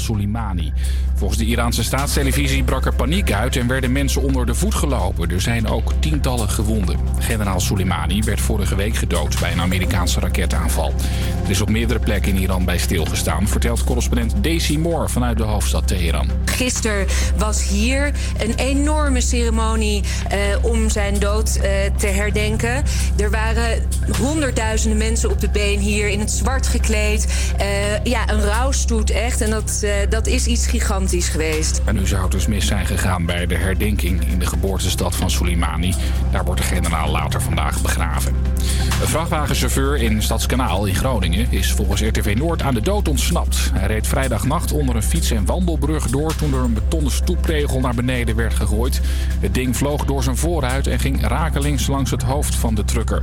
Soleimani. Volgens de Iraanse staatstelevisie brak er paniek uit en werden mensen onder de voet gelopen. Er zijn ook tientallen gewonden. Generaal Soleimani werd vorige week gedood bij een Amerikaanse raketaanval. Er is op meerdere plekken in Iran bij stilgestaan, vertelt correspondent Daisy Moore vanuit de hoofdstad Teheran. Gisteren was hier een enorme ceremonie uh, om zijn dood uh, te herdenken. Er waren honderdduizenden mensen op de been hier in het zwart gekleed. Uh, ja, een rouwstoet echt. En dat, dat is iets gigantisch geweest. En nu zou het dus mis zijn gegaan bij de herdenking in de geboortestad van Soleimani. Daar wordt de generaal later vandaag begraven. Een vrachtwagenchauffeur in Stadskanaal in Groningen is volgens RTV Noord aan de dood ontsnapt. Hij reed vrijdagnacht onder een fiets- en wandelbrug door toen er een betonnen stoepregel naar beneden werd gegooid. Het ding vloog door zijn voorruit en ging rakelings langs het hoofd van de trucker.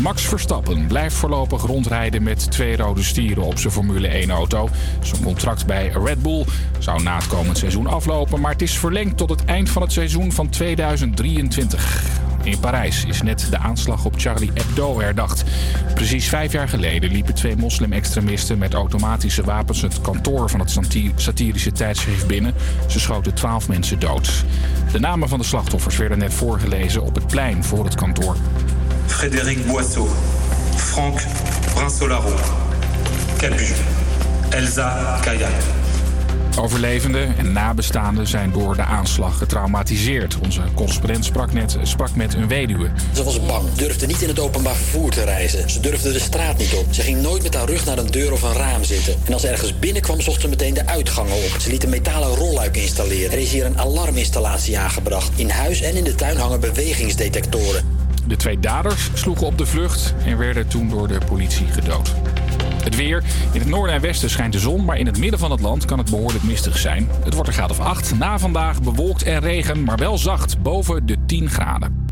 Max Verstappen blijft voorlopig rondrijden met twee rode stieren op zijn Formule 1-auto. Zijn contract bij Red Bull zou na het komend seizoen aflopen, maar het is verlengd tot het eind van het seizoen van 2023. In Parijs is net de aanslag op Charlie Hebdo herdacht. Precies vijf jaar geleden liepen twee moslim-extremisten met automatische wapens het kantoor van het satirische tijdschrift binnen. Ze schoten twaalf mensen dood. De namen van de slachtoffers werden net voorgelezen op het plein voor het kantoor. Frédéric Boisseau, Franck Brinsolaro, Cabu, Elsa Kaya. Overlevenden en nabestaanden zijn door de aanslag getraumatiseerd. Onze correspondent sprak net sprak met een weduwe. Ze was bang, durfde niet in het openbaar vervoer te reizen. Ze durfde de straat niet op. Ze ging nooit met haar rug naar een deur of een raam zitten. En als ze ergens binnenkwam, zocht ze meteen de uitgangen op. Ze liet een metalen rolluik installeren. Er is hier een alarminstallatie aangebracht. In huis en in de tuin hangen bewegingsdetectoren. De twee daders sloegen op de vlucht en werden toen door de politie gedood. Het weer. In het noorden en westen schijnt de zon, maar in het midden van het land kan het behoorlijk mistig zijn. Het wordt een graad of 8. Na vandaag bewolkt en regen, maar wel zacht, boven de 10 graden.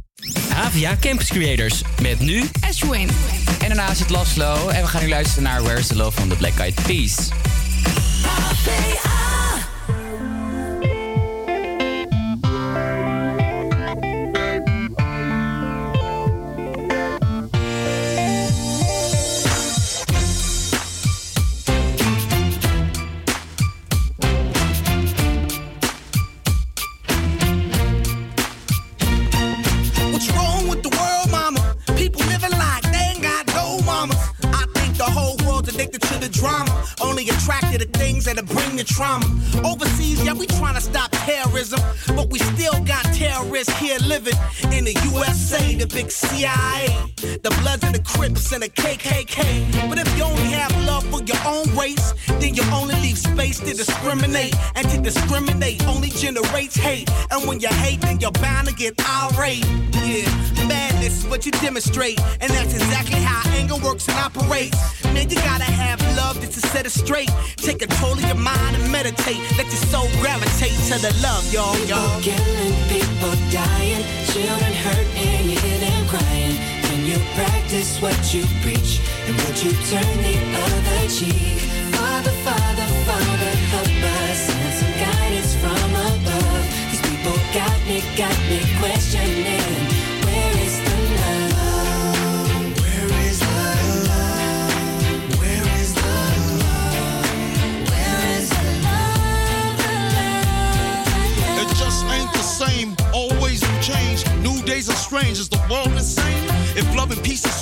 Havia Campus Creators. Met nu Ashwin. En daarna zit Laszlo. En we gaan nu luisteren naar Where's the Love van The Black Eyed Peas. Trauma. Overseas, yeah, we trying to stop terrorism, but we still got terrorists here living in the USA, the big CIA, the Bloods and the Crips and the KKK. But if you only have love for your own race, then you only space to discriminate, and to discriminate only generates hate. And when you hate, then you're bound to get irate. Yeah, madness is what you demonstrate, and that's exactly how anger works and operates. Man, you gotta have love just to set it straight. Take control of your mind and meditate. Let your soul gravitate to the love, y'all, y'all. People killing, people dying, children hurt and you hear them crying. Can you practice what you preach? And would you turn the other cheek? Father, Father, Father, help us. Send some guidance from above. These people got me, got me questioning. Where is the love? Where is the love? Where is the love? Where is the love? The love? It just ain't the same. Always new change. New days are strange. Is the world insane? If love and peace is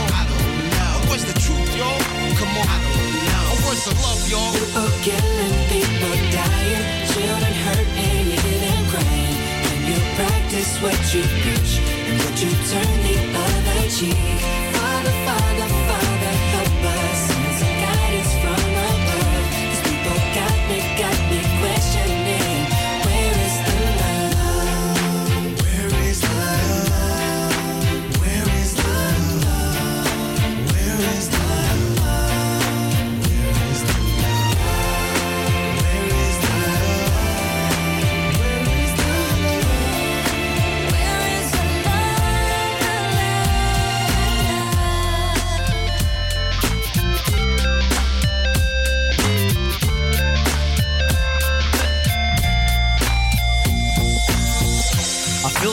Truth, y'all? Come on. I don't know. Love, y'all? People killing, people dying, children hurt and you hear them crying. Can you practice what you preach? And would you turn the other cheek? Father, Father,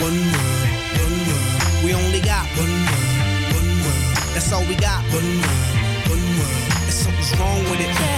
One world, one world. We only got one world, one world. That's all we got. One world, one world. And something's wrong with it.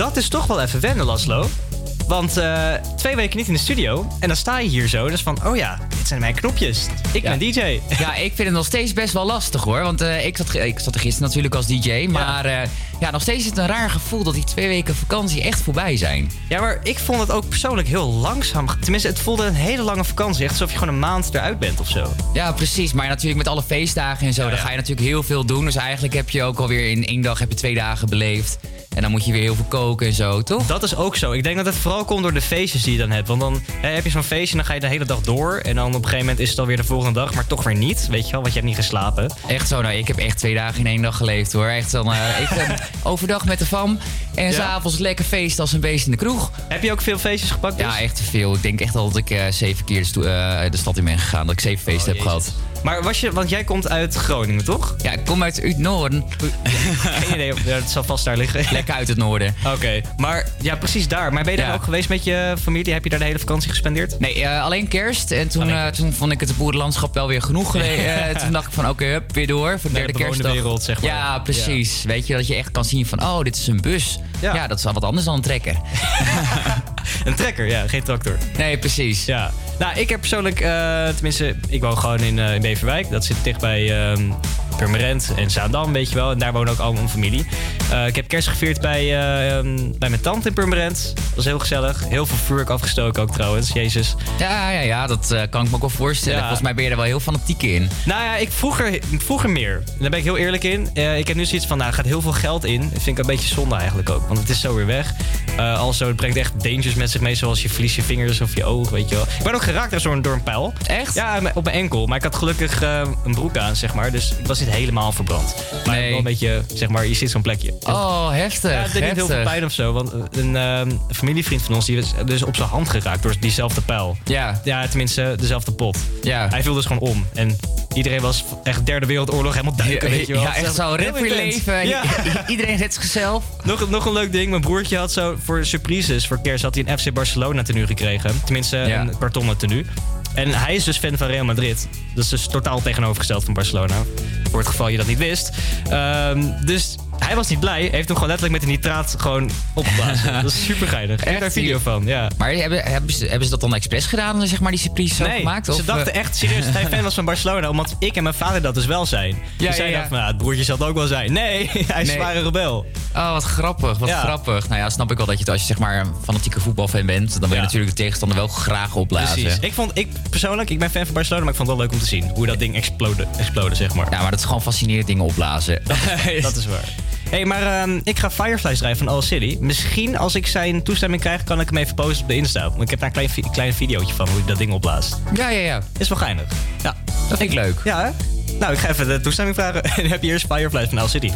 Dat is toch wel even wennen, Laslo. Want eh, twee weken niet in de studio. En dan sta je hier zo. Dus van, oh ja, dit zijn mijn knopjes. Ik ben DJ. Ja, ik vind het nog steeds best wel lastig hoor. Want eh, ik, zat, ik zat er gisteren natuurlijk als DJ. Maar eh, ja, nog steeds is het een raar gevoel dat die twee weken vakantie echt voorbij zijn. Ja, maar ik vond het ook persoonlijk heel langzaam. Tenminste, het voelde een hele lange vakantie. Echt alsof je gewoon een maand eruit bent of zo. Ja, precies. Maar natuurlijk met alle feestdagen en zo, dan ga je natuurlijk heel veel doen. Dus eigenlijk heb je ook alweer in één dag heb je twee dagen beleefd. En dan moet je weer heel veel koken en zo, toch? Dat is ook zo. Ik denk dat het vooral komt door de feestjes die je dan hebt. Want dan hè, heb je zo'n feestje en dan ga je de hele dag door. En dan op een gegeven moment is het alweer de volgende dag, maar toch weer niet. Weet je wel, want je hebt niet geslapen. Echt zo, nou, ik heb echt twee dagen in één dag geleefd hoor. Echt eh, ik, eh, overdag met de fam en Ja? s'avonds lekker feest als een beest in de kroeg. Heb je ook veel feestjes gepakt? dus? Ja, echt te veel. Ik denk echt al dat ik eh, zeven keer de, eh, de stad in ben gegaan. Dat ik zeven feesten Oh, heb gehad. Maar was je, want jij komt uit Groningen, toch? Ja, ik kom uit het noorden. Geen idee, ja, het zal vast daar liggen. Lekker uit het noorden. Oké, maar ja, precies daar. Maar ben je daar Ja. ook geweest met je familie? Heb je daar de hele vakantie gespendeerd? Nee, eh, alleen kerst. En toen, eh, toen vond ik het boerenlandschap wel weer genoeg. Eh, toen dacht ik van, oké, hup, weer door. Voor de derde kerstdag. wereld, zeg maar. Ja, precies. Weet je, dat je echt kan zien van, oh, dit is een bus. Ja. Ja, dat is wel wat anders dan een trekker. Een trekker, ja, geen tractor. Nee, precies. Ja. Nou, ik heb persoonlijk, eh, tenminste, ik woon gewoon in, eh, in Beverwijk. Dat zit dicht bij ehm Purmerend en Zaandam, weet je wel. En daar woont ook al mijn familie. Eh, ik heb kerst gevierd bij, eh, ehm, bij mijn tante in Purmerend. Dat was heel gezellig. Heel veel vuurwerk afgestoken ook trouwens, jezus. Ja, ja, ja, dat eh, kan ik me ook wel voorstellen. Ja. Volgens mij ben je er wel heel fanatiek in. Nou ja, ik vroeger, vroeger meer. Daar ben ik heel eerlijk in. Eh, ik heb nu zoiets van, nou, er gaat heel veel geld in. Dat vind ik een beetje zonde eigenlijk ook. Want het is zo weer weg. Also, het brengt echt dangers met zich mee. Zoals je verliest je vingers of je oog, weet je wel. Ik ben ook geraakt door, zo'n- door een pijl. Echt? Ja, op mijn enkel. Maar ik had gelukkig een broek aan, zeg maar. Dus ik was niet helemaal verbrand. Maar Nee. wel een beetje, zeg maar, je ziet zo'n plekje. Oh, heftig. Ja, het deed niet heel veel pijn of zo. Want een ehm, familievriend van ons die is dus op zijn hand geraakt door diezelfde pijl. Ja, Ja, tenminste, dezelfde pot. ja. Hij viel dus gewoon om. En iedereen was echt derde wereldoorlog helemaal duiken, weet je wel. Ja, echt zo leven. Ja. I- Iedereen redt zichzelf. Nog, nog een leuk ding. Mijn broertje had zo voor surprises voor kerst had hij een FC Barcelona tenue gekregen. Tenminste, Ja. een kartonnen tenue. En hij is dus fan van Real Madrid. Dat is dus totaal tegenovergesteld van Barcelona. Voor het geval je dat niet wist. Ehm, dus hij was niet blij. Heeft hem gewoon letterlijk met de nitraat gewoon opgeblazen. dat is super geinig. Heb daar een video van, ja. Maar hebben, hebben, ze, hebben ze dat dan expres gedaan, zeg maar, die surprise zo Nee, gemaakt? ze dachten eh, echt serieus dat hij fan was van Barcelona. Omdat ik en mijn vader dat dus wel zijn. Ja, dus zij ja, ja. dacht van, nou, het broertje zal het ook wel zijn. Nee, hij is Nee. zware rebel. Oh, wat grappig, wat Ja. grappig. Nou ja, snap ik wel dat je het als je zeg maar een fanatieke voetbalfan bent, dan wil je Ja. natuurlijk de tegenstander wel graag opblazen. Precies. Ik vond, ik persoonlijk, ik ben fan van Barcelona, maar ik vond het wel leuk om te zien. Hoe dat ding explode, explode zeg maar. Ja, maar dat is gewoon fascinerend dingen opblazen. Dat is waar. Hé, hey, maar ehm, ik ga Fireflies draaien van All City. Misschien als ik zijn toestemming krijg, kan ik hem even posten op de Insta. Want ik heb daar een klein, vi- klein videootje van hoe ik dat ding opblaas. Ja, ja, ja. Is wel geinig. Ja. Dat vind ik leuk. Ja, hè? Nou, ik ga even de toestemming vragen. En heb je eerst Fireflies van All City.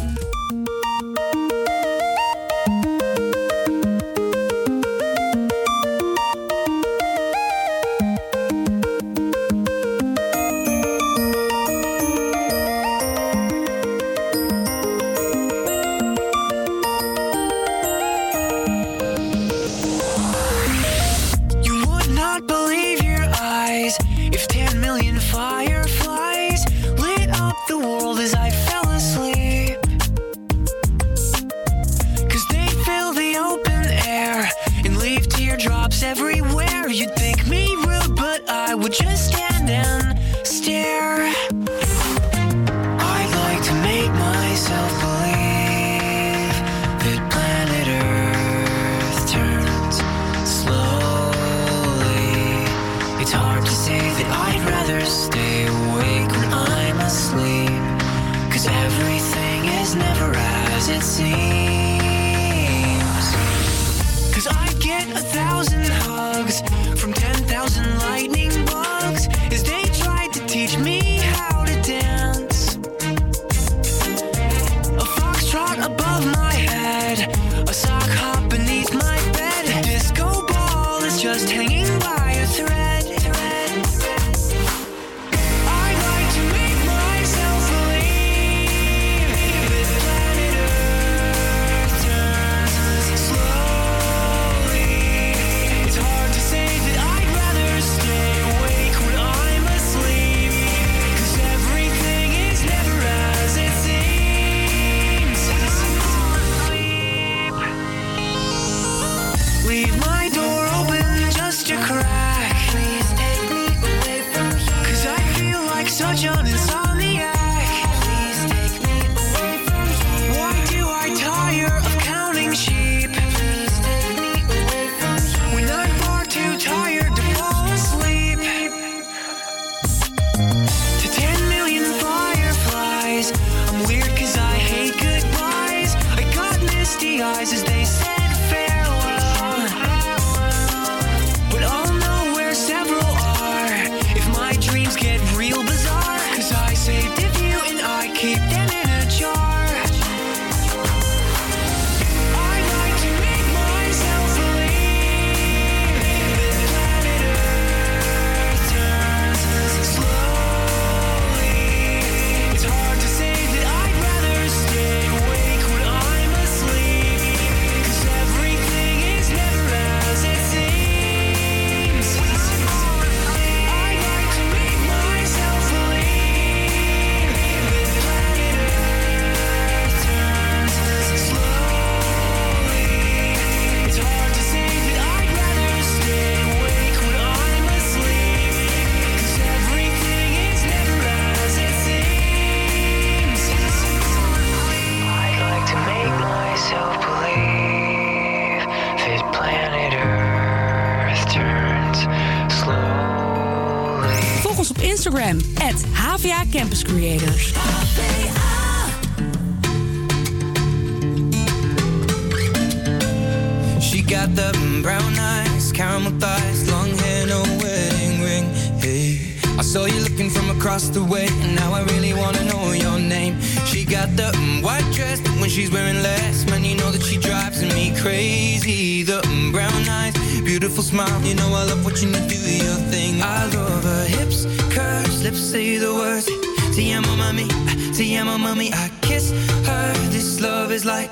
Campus Creators.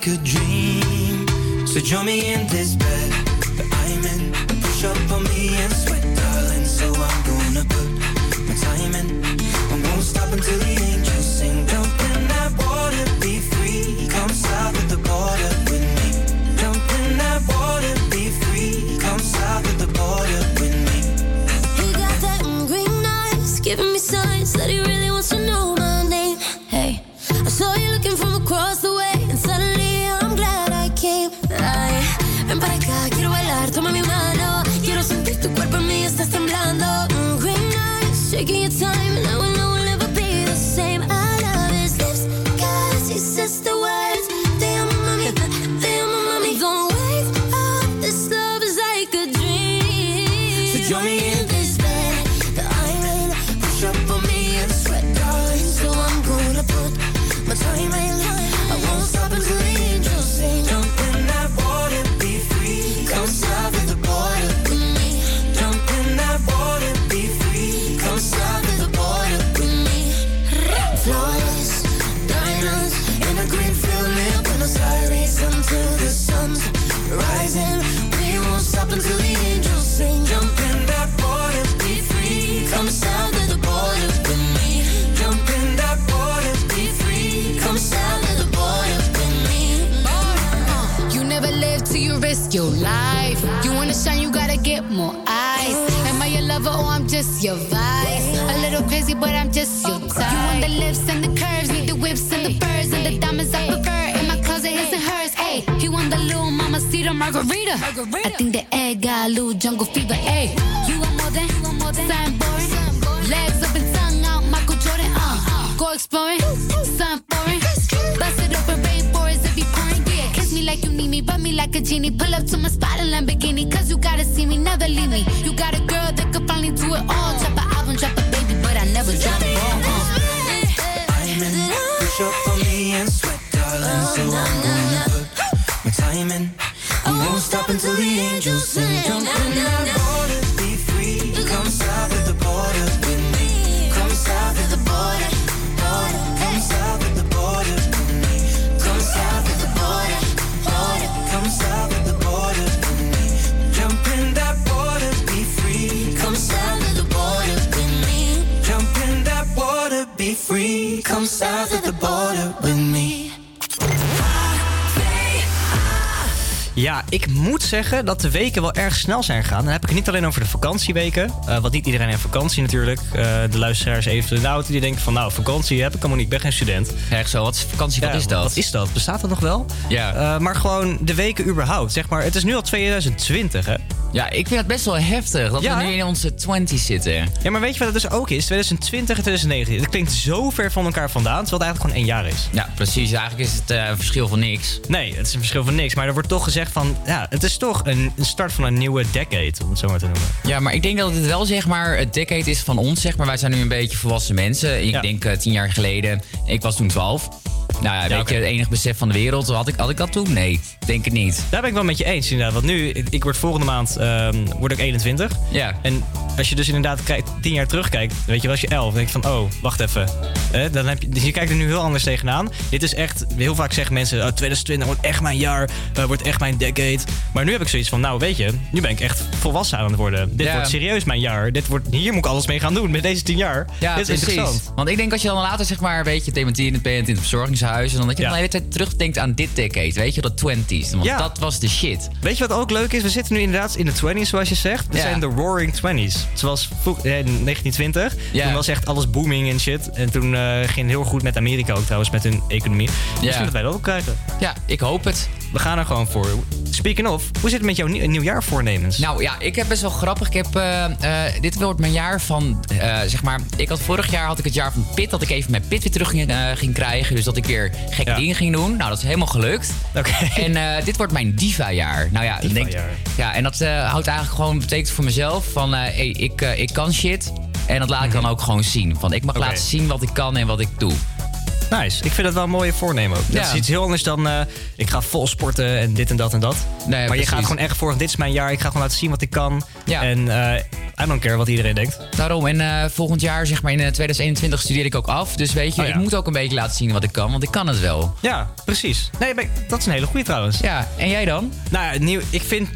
Like a dream. So join me in this bed You got a girl that could finally do it all. Drop an album, drop a baby, but I never drop a ball. In. Push up on me and sweat, darling. So I'm gonna put my time in. I won't stop until the angels sing. Jump in that Ja, ik moet zeggen dat de weken wel erg snel zijn gegaan. Dan heb ik het niet alleen over de vakantieweken. eh, want niet iedereen heeft vakantie natuurlijk. Eh, de luisteraars even in de auto die denken van... nou, vakantie heb ik helemaal niet, ik ben geen student. Echt zo, wat is vakantie, wat Ja, is dat? Wat is dat? Bestaat dat nog wel? Ja. Eh, maar gewoon de weken überhaupt. Zeg maar, het is nu al 2020, hè? Ja, ik vind het best wel heftig dat Ja, we nu in onze 20 zitten. Ja, maar weet je wat het dus ook is? 2020 en 2019. Het klinkt zo ver van elkaar vandaan, terwijl het eigenlijk gewoon één jaar is. Ja, precies. Eigenlijk is het eh, een verschil van niks. Nee, het is een verschil van niks. Maar er wordt toch gezegd van... Ja, het is toch een, een start van een nieuwe decade, om het zo maar te noemen. Ja, maar ik denk dat het wel zeg maar het decade is van ons. Zeg maar. Wij zijn nu een beetje volwassen mensen. Ik denk eh, tien jaar geleden. Ik was toen 12. Nou ja, weet je, het enige besef van de wereld. Had ik, had ik dat toen? Nee, denk het niet. Daar ben ik wel met je eens inderdaad. Want nu, ik- word volgende maand ehm, word ik 21. Ja. En als je dus inderdaad kijkt, tien jaar terugkijkt, weet je, was je 11. Dan denk je van, oh, wacht even. Eh, dan heb je, dus je kijkt er nu heel anders tegenaan. Dit is echt, heel vaak zeggen mensen, oh, 2020 wordt echt mijn jaar, eh, wordt echt mijn decade. Maar nu heb ik zoiets van, nou weet je, nu ben ik echt volwassen aan het worden. Dit Ja. wordt serieus mijn jaar. Dit wordt, hier moet ik alles mee gaan doen met deze tien jaar. Ja, Dit is precies. interessant. Want ik denk als je dan later zeg maar een beetje dementerend bent in het verzorgingshuis... en dan dat je Ja. dan de hele tijd terugdenkt aan dit decade, weet je, dat 20s. Want Ja. dat was de shit. Weet je wat ook leuk is? We zitten nu inderdaad in de 20s, zoals je zegt. We Ja. zijn de roaring 20s. Zoals vroeg- eh, in 1920. Ja. Toen was echt alles booming en shit. En toen eh, ging heel goed met Amerika ook trouwens, met hun economie. Misschien dat wij dat ook krijgen. Ja, ik hoop het. We gaan er gewoon voor. Speaking of, hoe zit het met jouw nieuw- nieuwjaarvoornemens? Nou ja, ik heb best wel grappig. Ik heb, eh, eh, dit wordt mijn jaar van, eh, zeg maar, ik had vorig jaar had ik het jaar van Pit, dat ik even mijn Pit weer terug ging, ging krijgen. Dus dat ik weer gekke dingen ging doen. Nou, dat is helemaal gelukt. En eh, dit wordt mijn diva-jaar. Nou ja, dan denk, ja en dat houdt eigenlijk gewoon, betekent voor mezelf van, hey, ik, ik kan shit. En dat laat ik dan ook gewoon zien. Van, ik mag Oké. laten zien wat ik kan en wat ik doe. Nice. Ik vind dat wel een mooie voornemen ook. Dat Ja. is iets heel anders dan eh, ik ga vol sporten en dit en dat en dat. maar je gaat gewoon echt voor, dit is mijn jaar. Ik ga gewoon laten zien wat ik kan. En eh I don't care wat iedereen denkt. Daarom, en eh, volgend jaar, zeg maar in eh, 2021, studeer ik ook af. Dus weet je, Oh ja. ik moet ook een beetje laten zien wat ik kan, want ik kan het wel. Ja, precies. Nee, dat is een hele goede trouwens. Ja, en jij dan? Nou, ja, nieuw, ik vind,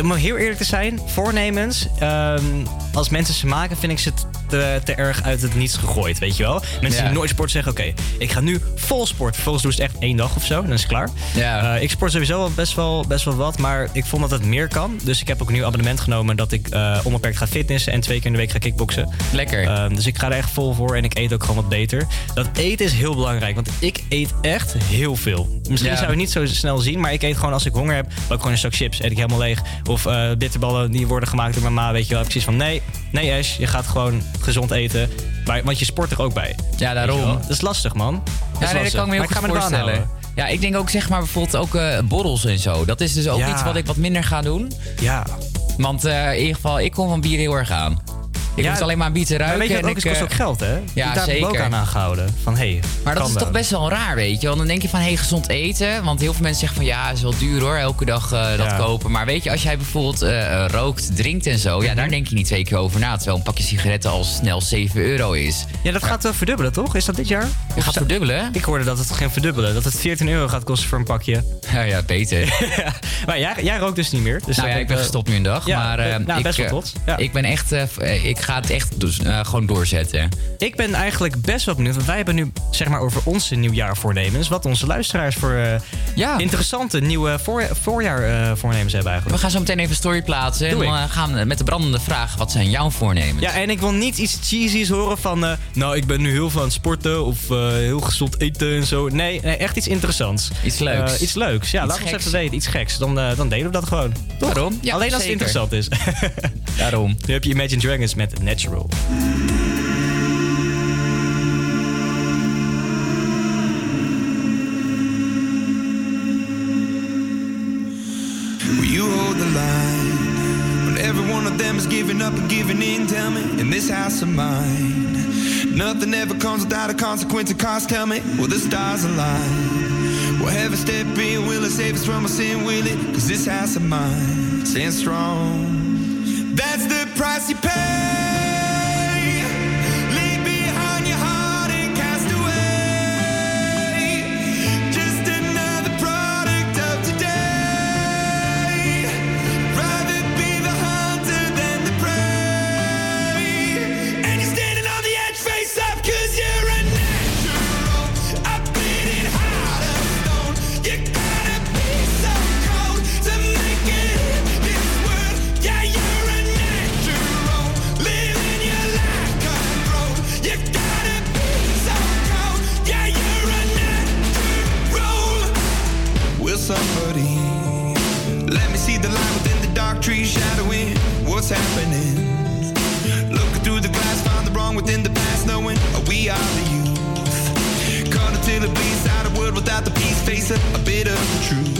om heel eerlijk te zijn, voornemens, ehm, als mensen ze maken, vind ik ze te, te erg uit het niets gegooid, weet je wel. Mensen Ja. die nooit sport zeggen, oké, ik ga nu vol sport. Vervolgens doen ze het echt één dag of zo, dan is het klaar. Ja. Eh, ik sport sowieso wel best, wel best wel wat, maar ik vond dat het meer kan. Dus ik heb ook een nieuw abonnement genomen dat ik eh, onbeperkt ga fitnessen en twee keer in de week ga kickboksen. Lekker. Ehm, dus ik ga er echt vol voor en ik eet ook gewoon wat beter. Dat eten is heel belangrijk, want ik eet echt heel veel. Misschien Ja. zou je het niet zo snel zien, maar ik eet gewoon als ik honger heb, ook gewoon een zak chips, eet ik helemaal leeg. Of eh, bitterballen die worden gemaakt door mijn ma, weet je wel. Precies van nee, nee Ash, je gaat gewoon gezond eten. Maar, want je sport er ook bij. Ja, daarom. Dat is lastig, man. Dat Ja, nee, dat kan ik me heel goed voorstellen. Ja, ik denk ook zeg maar bijvoorbeeld ook eh, borrels en zo. Dat is dus ook Ja. iets wat ik wat minder ga doen. Ja. Want eh, in ieder geval, ik kom van bier heel erg aan. Ik Ja, alleen maar een ruiken. weet je en ook ik, kost eh, ook geld, hè? Ja, Daar me ook zeker. aan aangehouden. Van, hey, Maar dat is toch best wel raar, weet je. Want dan denk je van, hé, hey, gezond eten. Want heel veel mensen zeggen van, ja, het is wel duur hoor, elke dag eh, dat Ja. kopen. Maar weet je, als jij bijvoorbeeld eh, rookt, drinkt en zo... Mhm. ja, daar denk je niet twee keer over na. Terwijl een pakje sigaretten al snel 7 euro is. Ja, dat gaat wel verdubbelen, toch? Is dat dit jaar? Het gaat verdubbelen? Ik hoorde dat het ging verdubbelen. Dat het 14 euro gaat kosten voor een pakje. Ja, ja, beter. maar jij, jij rookt dus niet meer. Dus nou ja, ik ben gestopt nu een dag. Maar nou, ik, best wel trots. Ik ben echt... ik ga het echt dus, eh, gewoon doorzetten. Ik ben eigenlijk best wel benieuwd. Want wij hebben nu zeg maar over onze nieuwjaarvoornemens. Wat onze luisteraars voor eh, interessante nieuwe voor, voorjaarvoornemens hebben We eigenlijk. gaan zo meteen even een story plaatsen. Doe en dan ik. eh, gaan we met de brandende vraag. Wat zijn jouw voornemens? Ja, en ik wil niet iets cheesy's horen van... eh, nou, ik ben nu heel veel aan het sporten of eh, heel gezond eten en zo. Nee, nee echt iets interessants. Iets leuks. Eh, iets leuks, ja. Iets laat ons geks. even weten. Iets geks. Dan, eh, dan delen we dat gewoon. Toch? Daarom. Ja, Alleen als het interessant is. Daarom. Nu heb je Imagine Dragons met Natural. Will you hold the line when every one of them is giving up and giving in? Tell me, in this house of mine, nothing ever comes without a consequence of cost. Tell me, will the stars align? Will heaven step in? Will it save us from our sin? Will it? Cause this house of mine stands strong. That's the price you pay. Peace, a, bit of truth,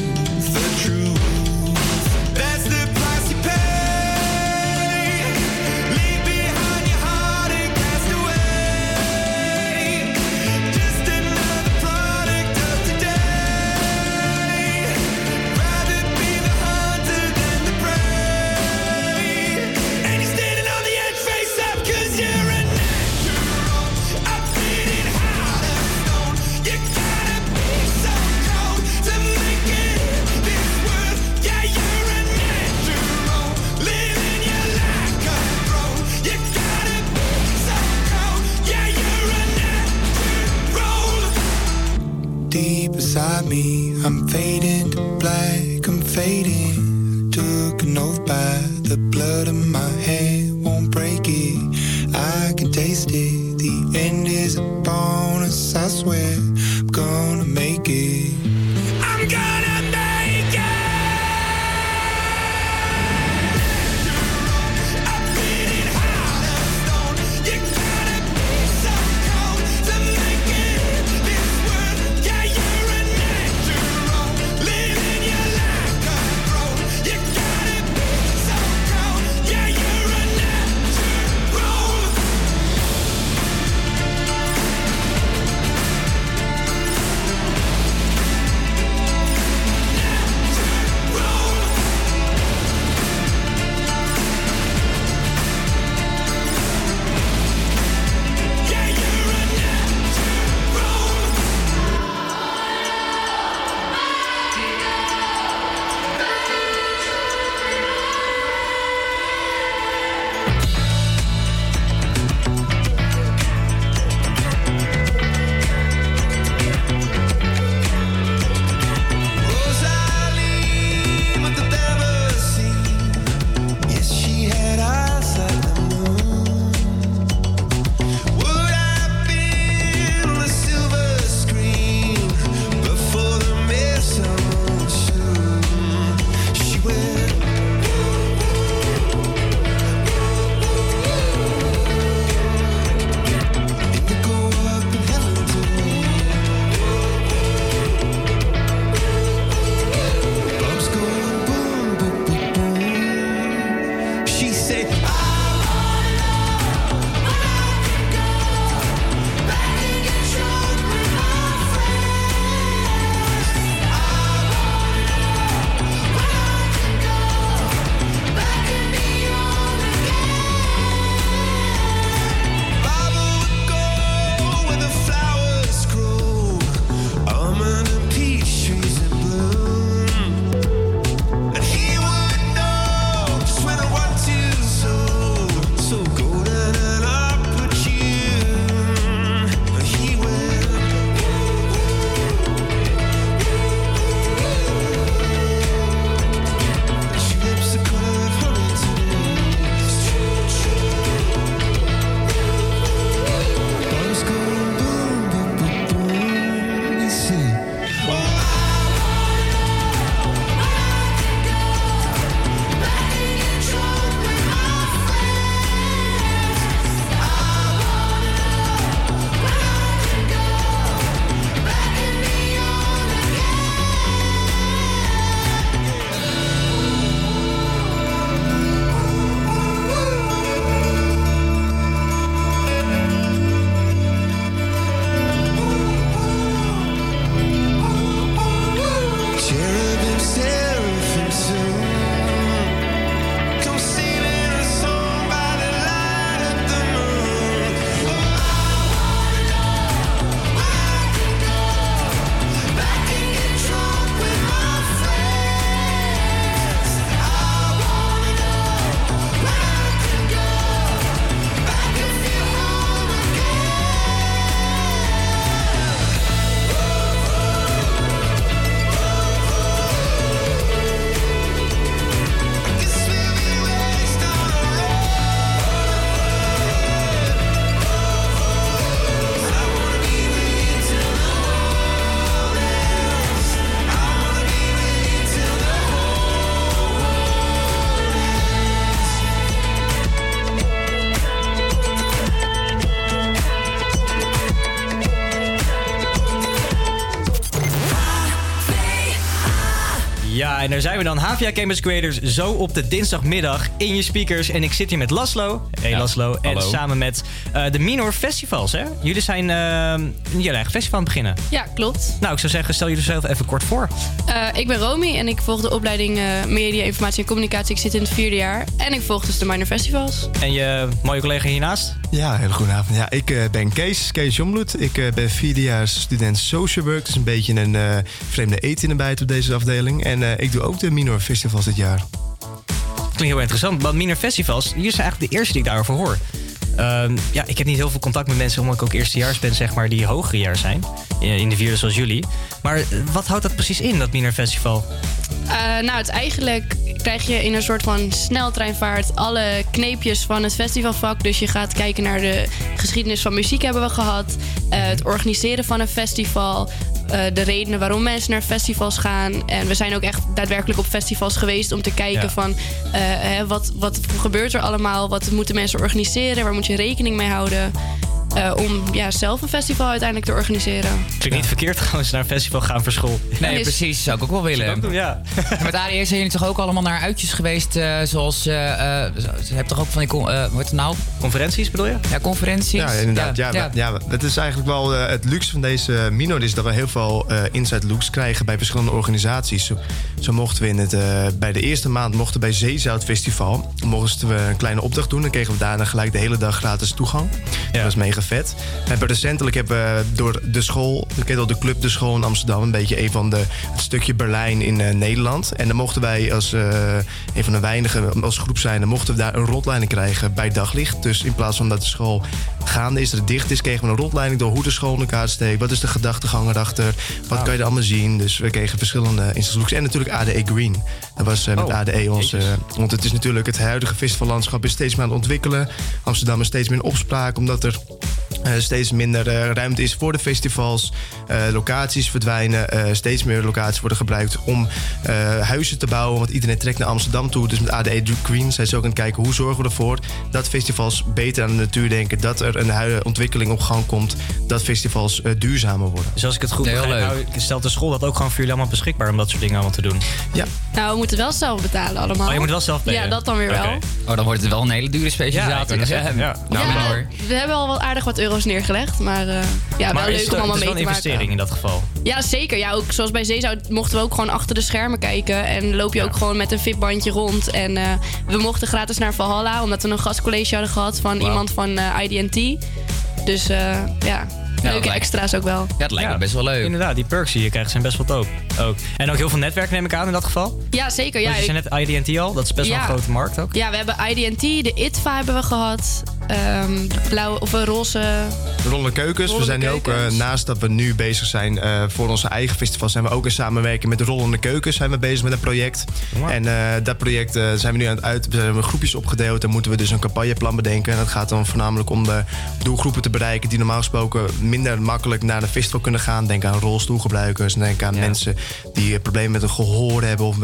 en daar zijn we dan. HVA Campus Creators zo op de dinsdagmiddag in je speakers. En ik zit hier met Laslo. Hey Ja, Laslo. En hallo. samen met eh, de Minor Festivals, hè? Jullie zijn eh, jullie eigen festival aan het beginnen. Ja, klopt. Nou, ik zou zeggen, stel jullie zelf even kort voor. Eh, ik ben Romy en ik volg de opleiding eh, Media, Informatie en Communicatie. Ik zit in het vierde jaar. En ik volg dus de Minor Festivals. En je mooie collega hiernaast? Ja, hele goede avond. Ja, ik eh, ben Kees, Kees Jombloed. Ik eh, ben vierdejaars student social work. Dus een beetje een eh, vreemde eet in de bijt op deze afdeling. En eh, ik doe ook de Minor Festivals dit jaar. Klinkt heel interessant. Want Minor Festivals, jullie zijn eigenlijk de eerste die ik daarover hoor. Ehm, ja, ik heb niet heel veel contact met mensen omdat ik ook eerstejaars ben, zeg maar, die hoger jaar zijn. In de vierde zoals jullie. Maar eh, wat houdt dat precies in, dat Minor Festival? Eh, nou, het eigenlijk krijg je in een soort van sneltreinvaart alle kneepjes van het festivalvak. Dus je gaat kijken naar de geschiedenis van muziek hebben we gehad. eh, het organiseren van een festival. Eh, de redenen waarom mensen naar festivals gaan. En we zijn ook echt daadwerkelijk op festivals geweest om te kijken Ja. van eh, hè, wat, wat gebeurt er allemaal? Wat moeten mensen organiseren? Waar moet je rekening mee houden? Eh, om ja, zelf een festival uiteindelijk te organiseren. Klinkt niet verkeerd trouwens naar een festival gaan voor school. Nee, precies. Zou ik ook wel willen. ja. En met ADS zijn jullie toch ook allemaal naar uitjes geweest, eh, zoals... eh eh, je hebt toch ook van die... con- eh, het nou? Conferenties bedoel je? Ja, conferenties. Ja, inderdaad. Ja, ja. ja. het is eigenlijk wel eh, het luxe van deze minor is dat we heel veel eh, inside looks krijgen bij verschillende organisaties. Zo, zo mochten we in het, eh, bij de eerste maand mochten we bij Zeezout Festival mochten we een kleine opdracht doen. Dan kregen we daarna gelijk de hele dag gratis toegang. Dat was mega vet. We hebben recentelijk hebben we door de school, ik ken al de club De School in Amsterdam, een beetje een van de het stukje Berlijn in eh, Nederland. En dan mochten wij als eh, een van de weinigen als groep zijn, dan mochten we daar een rotleiding krijgen bij daglicht. Dus in plaats van dat de school gaande is, dat het dicht is, kregen we een rotleiding door hoe de school in elkaar steekt. Wat is de gedachtegang erachter? Wat kan je er allemaal zien? Dus we kregen verschillende instellingen. En natuurlijk ADE Green. Dat was eh, met Oh, ADE jezus. want het is natuurlijk het huidige festivallandschap is steeds meer aan het ontwikkelen. Amsterdam is steeds meer in opspraak, omdat er eh, steeds minder eh, ruimte is voor de festivals. Eh, locaties verdwijnen. eh, steeds meer locaties worden gebruikt om eh, huizen te bouwen. Want iedereen trekt naar Amsterdam toe. Dus met ADE Green zijn ze ook aan het kijken hoe zorgen we ervoor dat festivals beter aan de natuur denken. Dat er een ontwikkeling op gang komt. Dat festivals duurzamer worden. Dus als ik het goed Nee, begrijp, nou, stelt de school dat ook gewoon voor jullie allemaal beschikbaar om dat soort dingen allemaal te doen? Ja. Nou, we moeten wel zelf betalen allemaal. Oh, je moet wel zelf betalen? Ja, dat dan weer wel. Oh, dan wordt het wel een hele dure specialisatie. Ja, zeggen, ja. Nou, ja, hoor. we hebben al wat aardig wat euro's neergelegd, maar eh, ja, maar wel is leuk het, om allemaal het is mee wel te een maken. investering in dat geval. Ja, zeker. Ja, ook zoals bij Zeezout mochten we ook gewoon achter de schermen kijken. En loop je ook gewoon met een VIP-bandje rond. En eh, we mochten gratis naar Valhalla, omdat we een gastcollege hadden gehad van iemand van eh IDT. Dus eh, ja, leuke lijkt- extra's ook wel. Ja, het lijkt me best wel leuk. Inderdaad, die perks die je krijgt zijn best wel dope. Ook. En ook heel veel netwerk neem ik aan in dat geval. Ja, zeker. Ja, je ik- net IDT al, dat is best wel een grote markt ook. ja, we hebben IDT, de ITVA hebben we gehad. Ehm, de blauwe of een roze. De Rollende Keukens. we zijn nu ook, eh, Keukens. naast dat we nu bezig zijn eh, voor onze eigen festival, zijn we ook in samenwerking met de Rollende Keukens zijn we bezig met een project. En eh, dat project eh, zijn we nu aan het uit. We hebben groepjes opgedeeld en moeten we dus een campagneplan bedenken. En dat gaat dan voornamelijk om de doelgroepen te bereiken die normaal gesproken minder makkelijk naar een festival kunnen gaan. Denk aan rolstoelgebruikers, denk aan mensen die problemen met een gehoor hebben of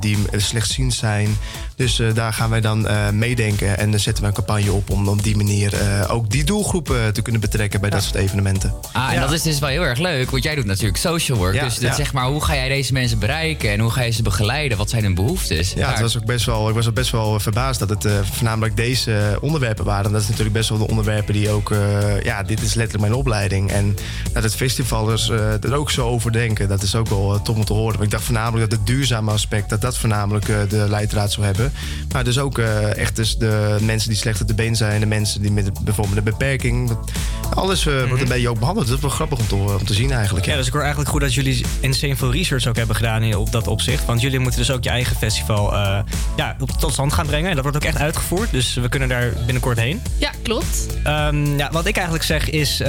die slechtziend zijn. Dus eh, daar gaan wij dan eh, meedenken en dan zetten we een campagne op om op die manier eh, ook die doelgroepen te kunnen betrekken bij dat soort evenementen. Ah, en dat is dus wel heel erg leuk, want jij doet natuurlijk social work. Ja, dus dat zeg maar, hoe ga jij deze mensen bereiken en hoe ga je ze begeleiden? Wat zijn hun behoeftes? Ja, het was ook best wel, ik was ook best wel verbaasd dat het voornamelijk deze onderwerpen waren. Dat is natuurlijk best wel de onderwerpen die ook... ja, dit is letterlijk mijn opleiding. En dat het festivalers eh, er ook zo over denken, dat is ook wel tof om te horen. Maar ik dacht voornamelijk dat het duurzame aspect... dat dat voornamelijk de leidraad zou hebben. Maar dus ook eh, echt dus de mensen die slechter te been zijn... de mensen die met bijvoorbeeld een beperking... Alles eh, wordt een beetje ook behandeld. Dat is wel grappig om te, om te zien eigenlijk. Ja, dus ik hoor eigenlijk goed dat jullie insane veel research ook hebben gedaan in, op dat opzicht. Want jullie moeten dus ook je eigen festival eh, ja, op, tot stand gaan brengen. En dat wordt ook echt uitgevoerd. Dus we kunnen daar binnenkort heen. Ja, klopt. Ehm, ja, wat ik eigenlijk zeg is, eh,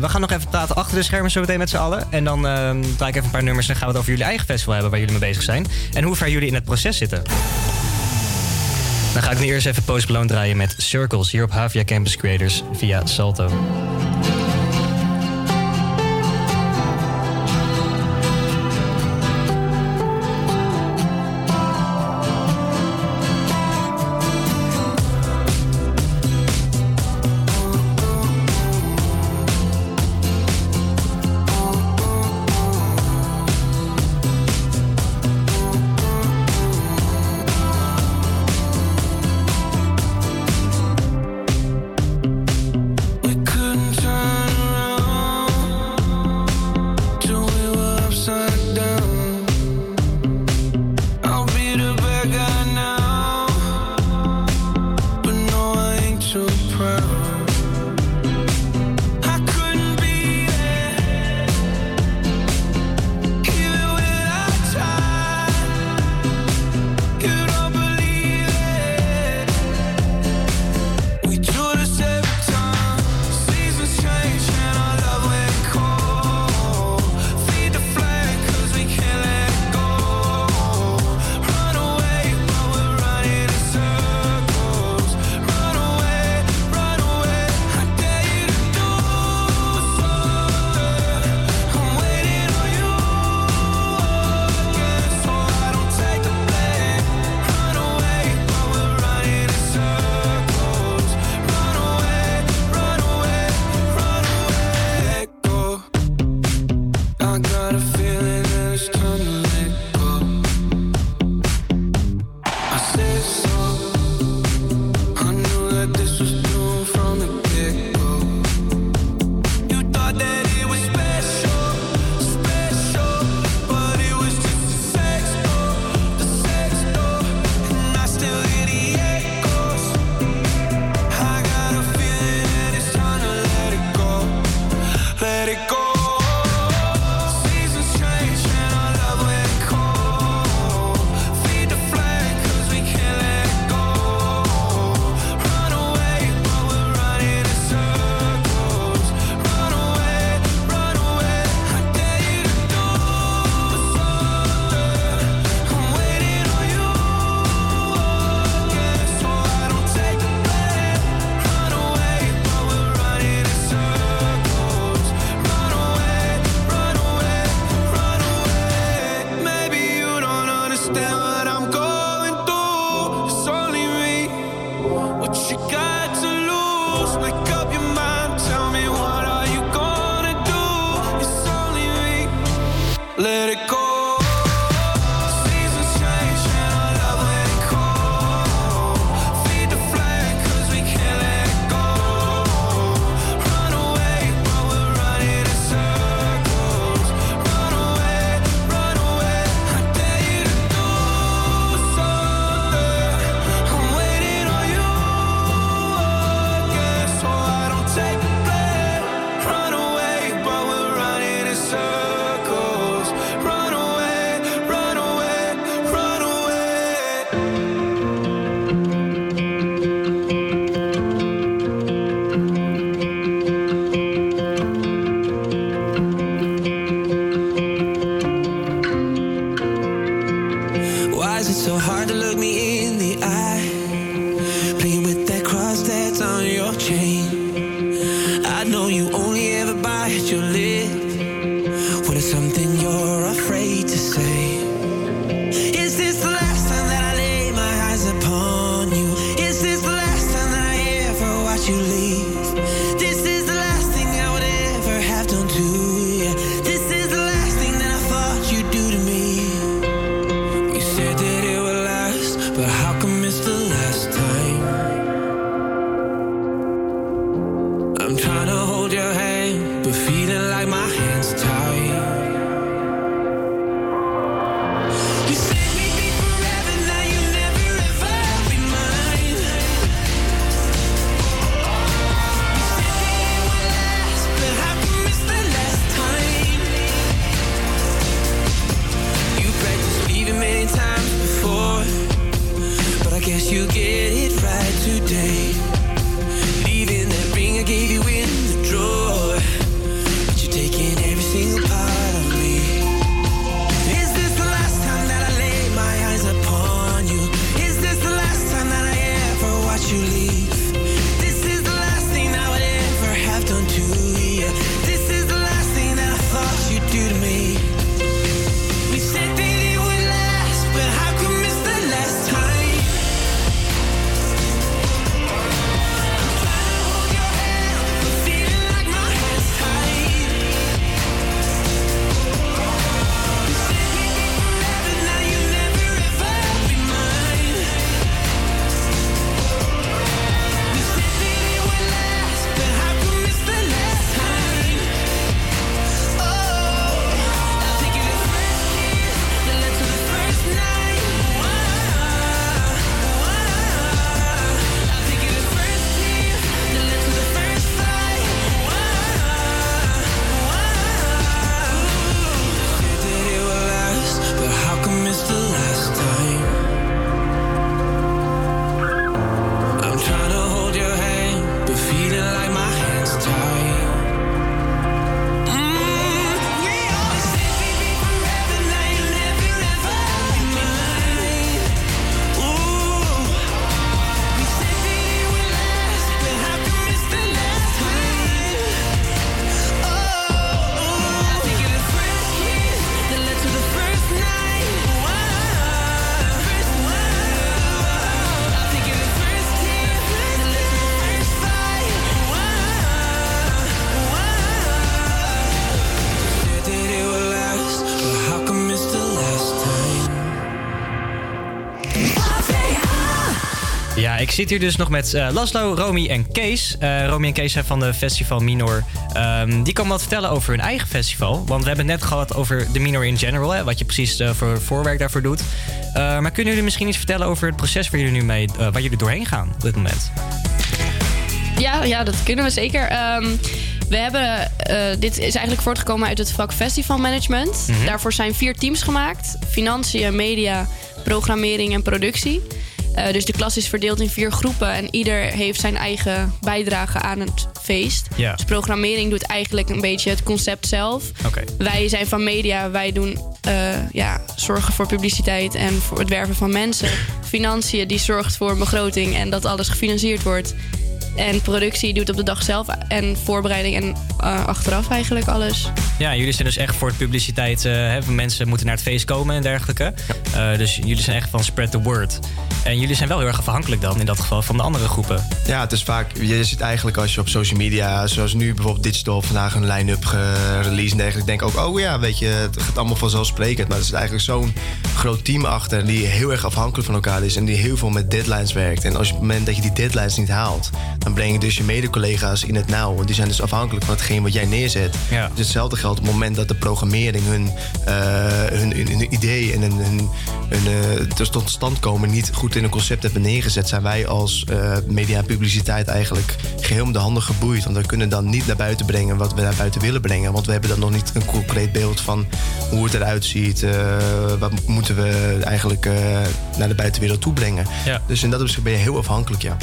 we gaan nog even praten achter de schermen zo meteen met z'n allen. En dan ehm draai ik even een paar nummers en dan gaan we het over jullie eigen festival hebben waar jullie mee bezig zijn. En hoe ver jullie in het proces zitten. Dan ga ik nu eerst even Post Malone draaien met Circles hier op Havia Campus Creators via Salto. zit hier dus nog met uh, Laszlo, Romy en Kees. Uh, Romy en Kees zijn van de Festival Minor. Ehm, die kan wat vertellen over hun eigen festival. Want we hebben het net gehad over de Minor in general. Hè, wat je precies eh, voor voorwerk daarvoor doet. maar kunnen jullie misschien iets vertellen over het proces waar jullie nu mee, waar jullie doorheen gaan op dit moment? Ja, ja dat kunnen we zeker. Ehm, we hebben, dit is eigenlijk voortgekomen uit het vak Festival Management. Mhm. Daarvoor zijn vier teams gemaakt: financiën, media, programmering en productie. Eh, dus de klas is verdeeld in vier groepen en ieder heeft zijn eigen bijdrage aan het feest. Dus programmering doet eigenlijk een beetje het concept zelf. Wij zijn van media, wij doen eh, ja, zorgen voor publiciteit en voor het werven van mensen. Financiën, die zorgt voor begroting en dat alles gefinancierd wordt. En productie doet op de dag zelf. En voorbereiding en eh, achteraf eigenlijk alles. Ja, jullie zijn dus echt voor de publiciteit. Uh, hè, mensen moeten naar het feest komen en dergelijke. Eh, dus jullie zijn echt van spread the word. En jullie zijn wel heel erg afhankelijk dan in dat geval van de andere groepen. Ja, het is vaak. Je ziet eigenlijk als je op social media, zoals nu bijvoorbeeld Digital vandaag een line-up release en dergelijke. Denk ook, oh ja, weet je, het gaat allemaal vanzelfsprekend. Maar er zit eigenlijk zo'n groot team achter die heel erg afhankelijk van elkaar is. En die heel veel met deadlines werkt. En als je, op het moment dat je die deadlines niet haalt, dan breng je dus je mede-collega's in het nauw. Want die zijn dus afhankelijk van hetgeen wat jij neerzet. Ja. Dus hetzelfde geldt op het moment dat de programmering hun, eh, hun, hun, hun idee en hun, hun, hun eh, dus tot stand komen niet goed in een concept hebben neergezet, zijn wij als eh, media en publiciteit eigenlijk geheel om de handen geboeid. Want we kunnen dan niet naar buiten brengen wat we naar buiten willen brengen. Want we hebben dan nog niet een concreet beeld van hoe het eruit ziet. wat moeten we eigenlijk naar de buitenwereld toe brengen. Ja. Dus in dat opzicht ben je heel afhankelijk, ja.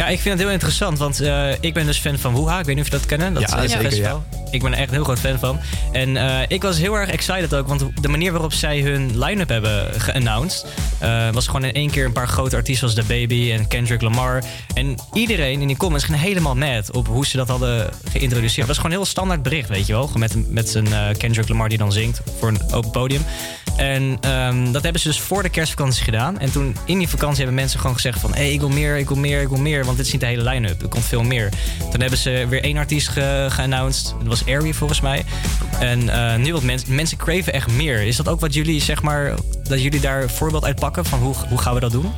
Ja, ik vind het heel interessant, want eh, ik ben dus fan van Woeha. Ik weet niet of je dat kennen. Dat Ja, eh, zeker, festival. Ik ben er echt een heel groot fan van. En eh, ik was heel erg excited ook, want de manier waarop zij hun line-up hebben geannounced... eh, was gewoon in één keer een paar grote artiesten als The Baby en Kendrick Lamar. En iedereen in die comments ging helemaal mad op hoe ze dat hadden geïntroduceerd. Dat was gewoon een heel standaard bericht, weet je wel. Met, met zijn Kendrick Lamar die dan zingt voor een open podium. En ehm, dat hebben ze dus voor de kerstvakantie gedaan. En toen in die vakantie hebben mensen gewoon gezegd van... hé, hey, ik wil meer, ik wil meer, ik wil meer. Want dit is niet de hele line-up. Er komt veel meer. Toen hebben ze weer één artiest ge- geannounced. Dat was Airy volgens mij. En eh, nu wat mensen... Mensen craven echt meer. Is dat ook wat jullie, zeg maar... dat jullie daar een voorbeeld uit pakken? Van hoe, hoe gaan we dat doen?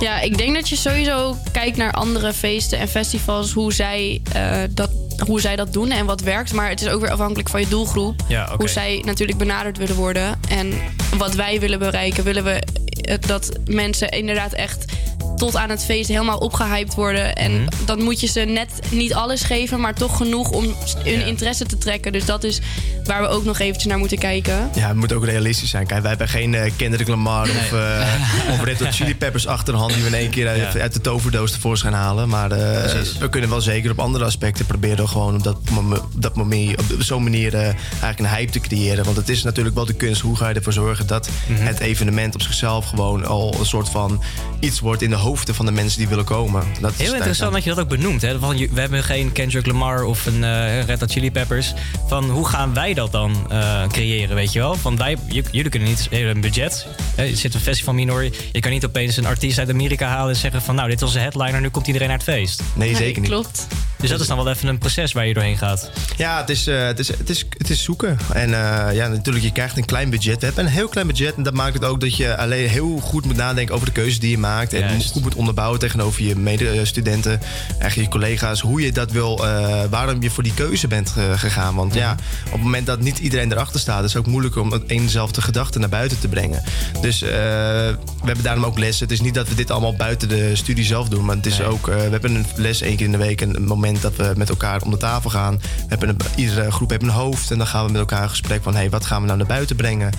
Ja, ik denk dat je sowieso kijkt naar andere feesten en festivals, hoe zij, eh, dat, hoe zij dat doen en wat werkt. Maar het is ook weer afhankelijk van je doelgroep. Ja. Hoe zij natuurlijk benaderd willen worden. En wat wij willen bereiken. Willen we eh, dat mensen inderdaad echt tot aan het feest helemaal opgehyped worden. En Mhm. dan moet je ze net niet alles geven, maar toch genoeg om hun interesse te trekken. Dus dat is waar we ook nog eventjes naar moeten kijken. Ja, het moet ook realistisch zijn. Kijk, wij hebben geen eh Kendrick Lamar of, eh of Red Hot Chili Peppers achter de hand... die we in één keer uit, Ja. uit de toverdoos tevoorschijn halen. Maar eh, we kunnen wel zeker op andere aspecten proberen... gewoon op dat, dat moment, op zo'n manier eigenlijk een hype te creëren. Want het is natuurlijk wel de kunst. Hoe ga je ervoor zorgen dat Mhm. het evenement op zichzelf... gewoon al een soort van iets wordt in de hoofden van de mensen die willen komen. Dat is Heel interessant dat je dat ook benoemt. Hè? Van, je- we hebben geen Kendrick Lamar of een eh Red Hot Chili Peppers. Van hoe gaan wij dat dan eh, creëren, weet je wel? Want wij, jullie kunnen niet eh, een budget. Hè, je zit een festival minor. Je kan niet opeens een artiest uit Amerika halen en zeggen van... nou, dit is onze headliner, nu komt iedereen naar het feest. Nee, zeker niet. Klopt. Dus dat is dan wel even een proces waar je doorheen gaat. Ja, het is, eh, het is, het is, het is zoeken. En eh, ja, natuurlijk, je krijgt een klein budget. We hebben een heel klein budget. En dat maakt het ook dat je alleen heel goed moet nadenken over de keuzes die je maakt. En goed moet onderbouwen tegenover je medestudenten, eigenlijk je collega's. Hoe je dat wil, eh, waarom je voor die keuze bent gegaan. Want ja, op het moment dat niet iedereen erachter staat, is het ook moeilijker om eenzelfde gedachte naar buiten te brengen. Dus eh, we hebben daarom ook lessen. Het is niet dat we dit allemaal buiten de studie zelf doen. Maar het is ook, eh, we hebben een les één keer in de week. Een moment dat we met elkaar om de tafel gaan. We hebben een, iedere groep heeft een hoofd. En dan gaan we met elkaar in gesprek van... Hey, wat gaan we nou naar buiten brengen?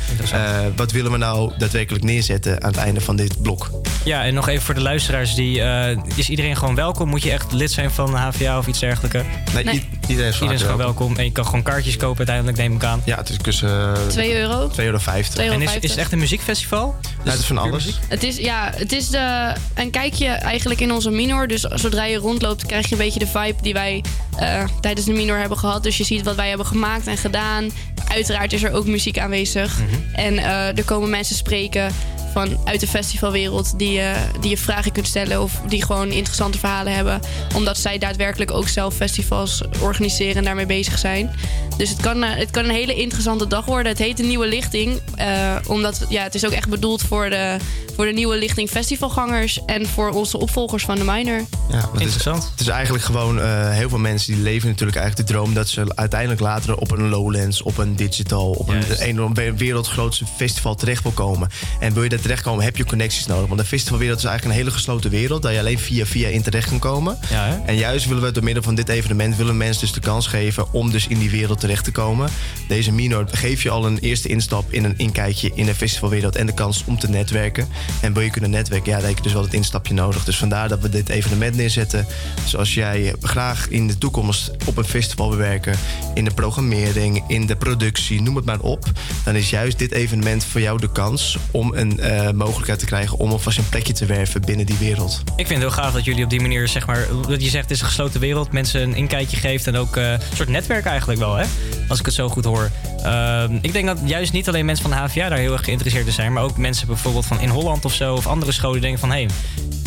Wat willen we nou daadwerkelijk neerzetten aan het einde van dit blok? Ja, en nog even voor de luisteraars. Die, eh, is iedereen gewoon welkom? Moet je echt lid zijn van HVA of iets dergelijks? Nee, iedereen is Iedereen is gewoon welkom. En je kan gewoon kaartjes kopen uiteindelijk, neem ik aan. Ja, het is tussen... 2 euro. 2,50 euro. En is, is het echt een muziekfestival? Ja, het is van alles. muziek? Het is, ja, het is de, een kijkje eigenlijk in onze minor. Dus zodra je rondloopt, krijg je een beetje de vibe die wij eh, tijdens de minor hebben gehad. Dus je ziet wat wij hebben gemaakt en gedaan. Uiteraard is er ook muziek aanwezig. En eh, er komen mensen spreken van uit de festivalwereld die, eh, die je vragen kunt stellen of die gewoon interessante verhalen hebben. Omdat zij daadwerkelijk ook zelf festivals organiseren en daarmee bezig zijn. Dus het kan, eh, het kan een hele interessante dag worden. Het heet een nieuwe lichting. eh, omdat ja, het is ook echt bedoeld voor de, voor de nieuwe lichting festivalgangers en voor onze opvolgers van de minor. Ja, Interessant. Het is, het is eigenlijk gewoon eh, heel veel mensen die leven natuurlijk eigenlijk de droom dat ze uiteindelijk later op een Lowlands, op een digital, op een Juist. enorm we- wereldgrootste festival terecht wil komen. En wil je daar terechtkomen, heb je connecties nodig. Want de festivalwereld is eigenlijk een hele gesloten wereld, daar je alleen via via in terecht kan komen. Ja? En juist willen we door middel van dit evenement willen mensen dus de kans geven om dus in die wereld terecht te komen. Deze minor geeft je al een eerste instap in een inkijkje in de festivalwereld en de kans om te netwerken. En wil je kunnen netwerken, ja, dan heb je dus wel het instapje nodig. Dus vandaar dat we dit evenement neerzetten. Dus als jij graag in de toekomst op een festival wil werken, in de programmering, in de productie, noem het maar op, dan is juist dit evenement voor jou de kans om een, eh, eh, mogelijkheid te krijgen om alvast een plekje te werven binnen die wereld. Ik vind het heel gaaf dat jullie op die manier, zeg maar, wat je zegt, het is een gesloten wereld, mensen een inkijkje geeft en ook eh, een soort netwerk eigenlijk wel, hè? Als ik het zo goed hoor. Ehm, ik denk dat juist niet alleen mensen van de HVA daar heel erg geïnteresseerd in zijn, maar ook mensen bijvoorbeeld van in Holland of zo of andere scholen denken van hé. hey,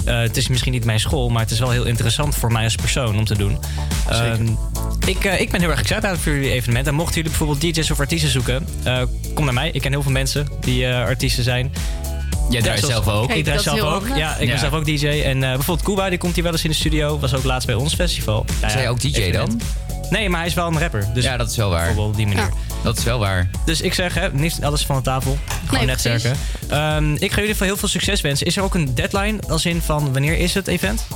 eh, het is misschien niet mijn school, maar het is wel heel interessant voor mij als persoon om te doen. Ehm, ik, ik ben heel erg excited voor jullie evenement. En mochten jullie bijvoorbeeld DJ's of artiesten zoeken, kom naar mij. Ik ken heel veel mensen die artiesten zijn. Jij draait zelf ook. Ik draai zelf ook. handig. Ja, ik Ja. ben zelf ook DJ. En eh, bijvoorbeeld Kuba, die komt hier wel eens in de studio. Was ook laatst bij ons festival. Nou Is hij ook DJ evenement. Nee, maar hij is wel een rapper. Dus Ja, dat is wel waar. Bijvoorbeeld op die manier. Dat is wel waar. Dus ik zeg, hè, niet alles van de tafel. Gewoon Nee, netwerken. Ehm, ik ga jullie veel heel veel succes wensen. Is er ook een deadline als in van wanneer is het event?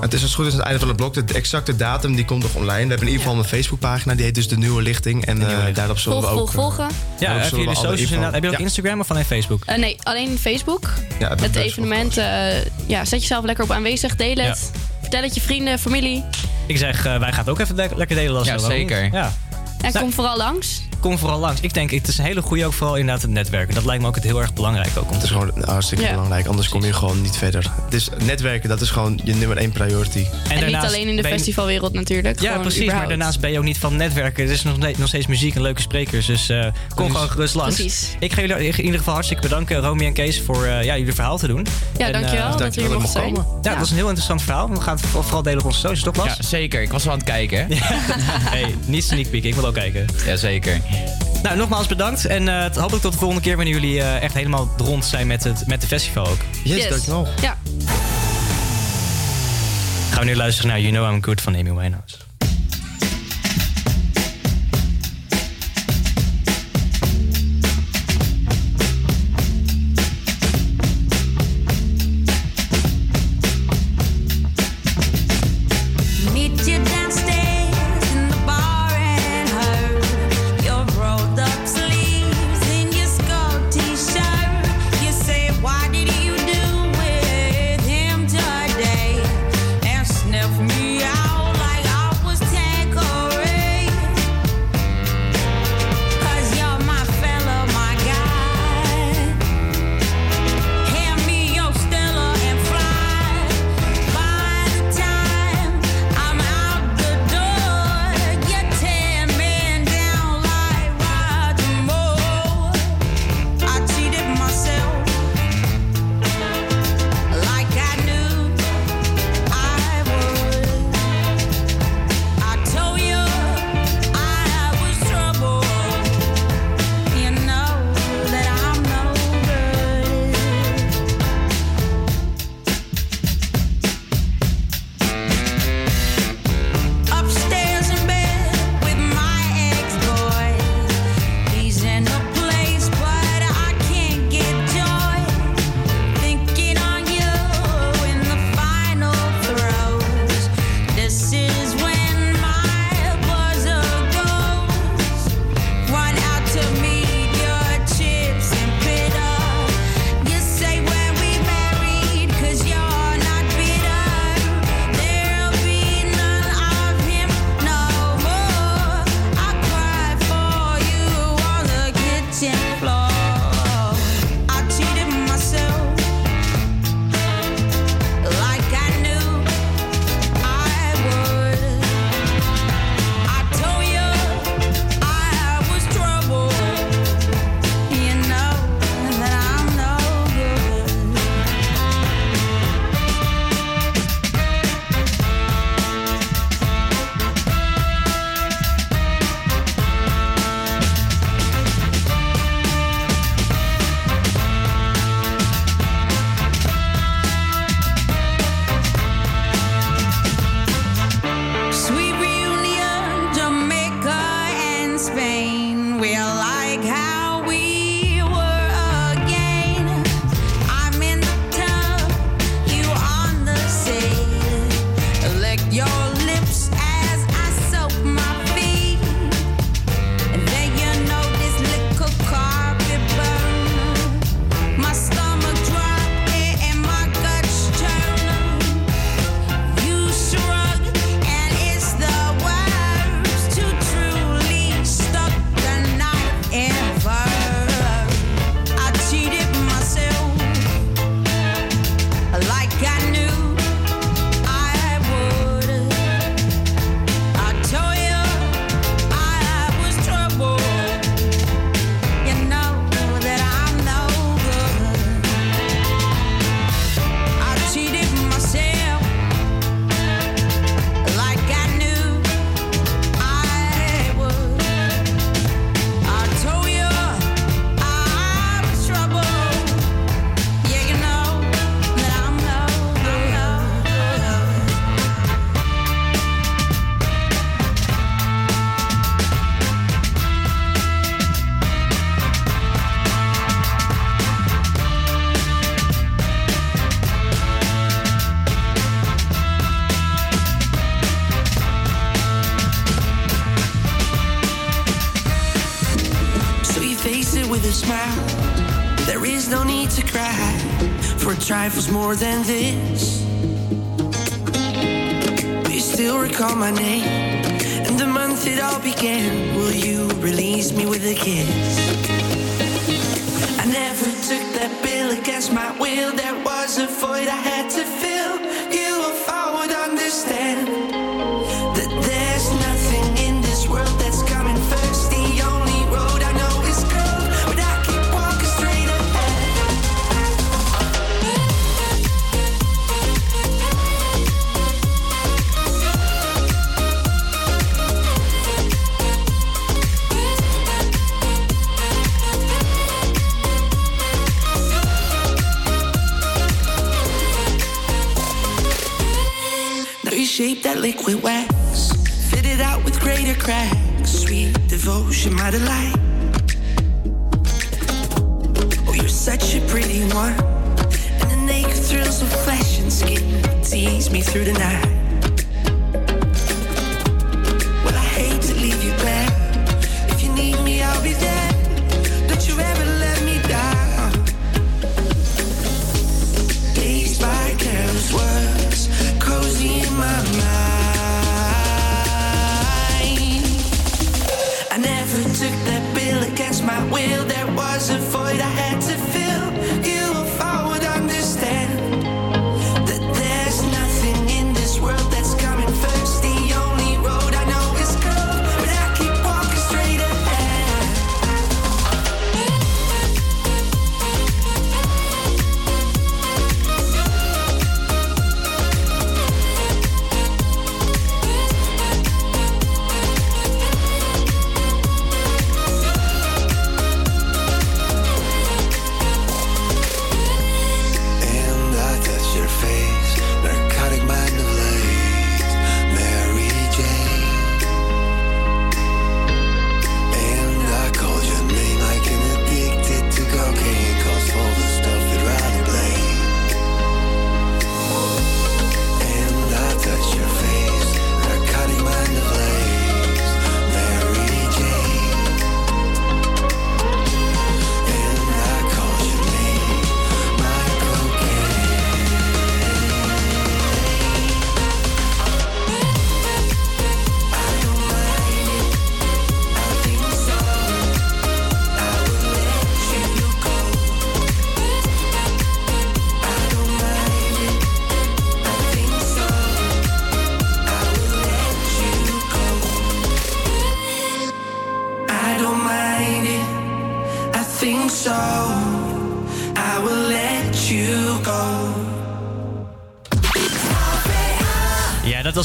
Het is als het goed is het einde van het blok. De exacte datum die komt nog online. We hebben in ieder geval een Facebookpagina. Die heet dus De Nieuwe Lichting. En eh, daarop zullen Volgen, we ook... volgen, volgen. eh, Ja, daarop hebben jullie alle socials inderdaad? Heb je ook Ja. Instagram of alleen Facebook? Eh, nee, alleen Facebook. Ja, het evenement, eh, ja, zet jezelf lekker op aanwezig, deel het. Vertel het je vrienden, familie. Ik zeg, wij gaan het ook even le- lekker delen. Als Ja, zeker. Ja. En Nou, kom vooral langs. Kom vooral langs. Ik denk, het is een hele goede ook vooral inderdaad het netwerken. Dat lijkt me ook het heel erg belangrijk ook om Het te is gewoon hartstikke Ja. belangrijk. Anders kom je gewoon niet verder. Dus netwerken, dat is gewoon je nummer één priority. En, niet alleen in de festivalwereld natuurlijk. Ja, precies. Maar daarnaast ben je ook niet van netwerken. Er is nog, nog steeds muziek en leuke sprekers. Dus eh, kom gewoon gerust langs. Precies. Ik ga jullie in ieder geval hartstikke bedanken, Romy en Kees, voor eh, ja, jullie verhaal te doen. Ja, En, dankjewel eh, dat hier mochten zijn. Ja, Ja. dat was een heel interessant verhaal. We gaan het voor- vooral delen op onze socials, toch Bas? Ja, zeker. Ik was wel aan het kijken. hey, niet sneak peek, ik wil ook kijken. Jazeker. Nou, nogmaals bedankt. En eh hopelijk tot de volgende keer wanneer jullie eh, echt helemaal rond zijn met het met de festival ook. Yes, dankjewel. Ja. Gaan we nu luisteren naar You Know I'm Good van Amy Winehouse. Trifles more than this. Do you still recall my name and the month it all began? Will you release me with a kiss? I never took that bill against my will. There was a void I had liquid wax, fit it out with greater cracks. Sweet devotion, my delight.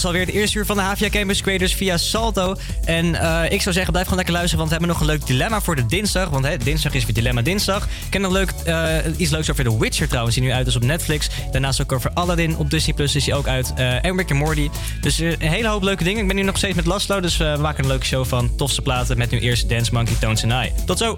Alweer het eerste uur van de HVA Campus Creators via Salto. En eh, ik zou zeggen, blijf gewoon lekker luisteren, want we hebben nog een leuk dilemma voor de dinsdag. Want hè, dinsdag is weer Dilemma Dinsdag. Ik heb nog leuk, eh, iets leuks over The Witcher trouwens, die nu uit is op Netflix. Daarnaast ook over Aladdin op Disney Plus is hij ook uit. eh en Rick Morty. Dus een hele hoop leuke dingen. Ik ben nu nog steeds met Laszlo, dus we maken een leuke show van tofste platen met nu eerst Dance Monkey, Tones and I. Tot zo!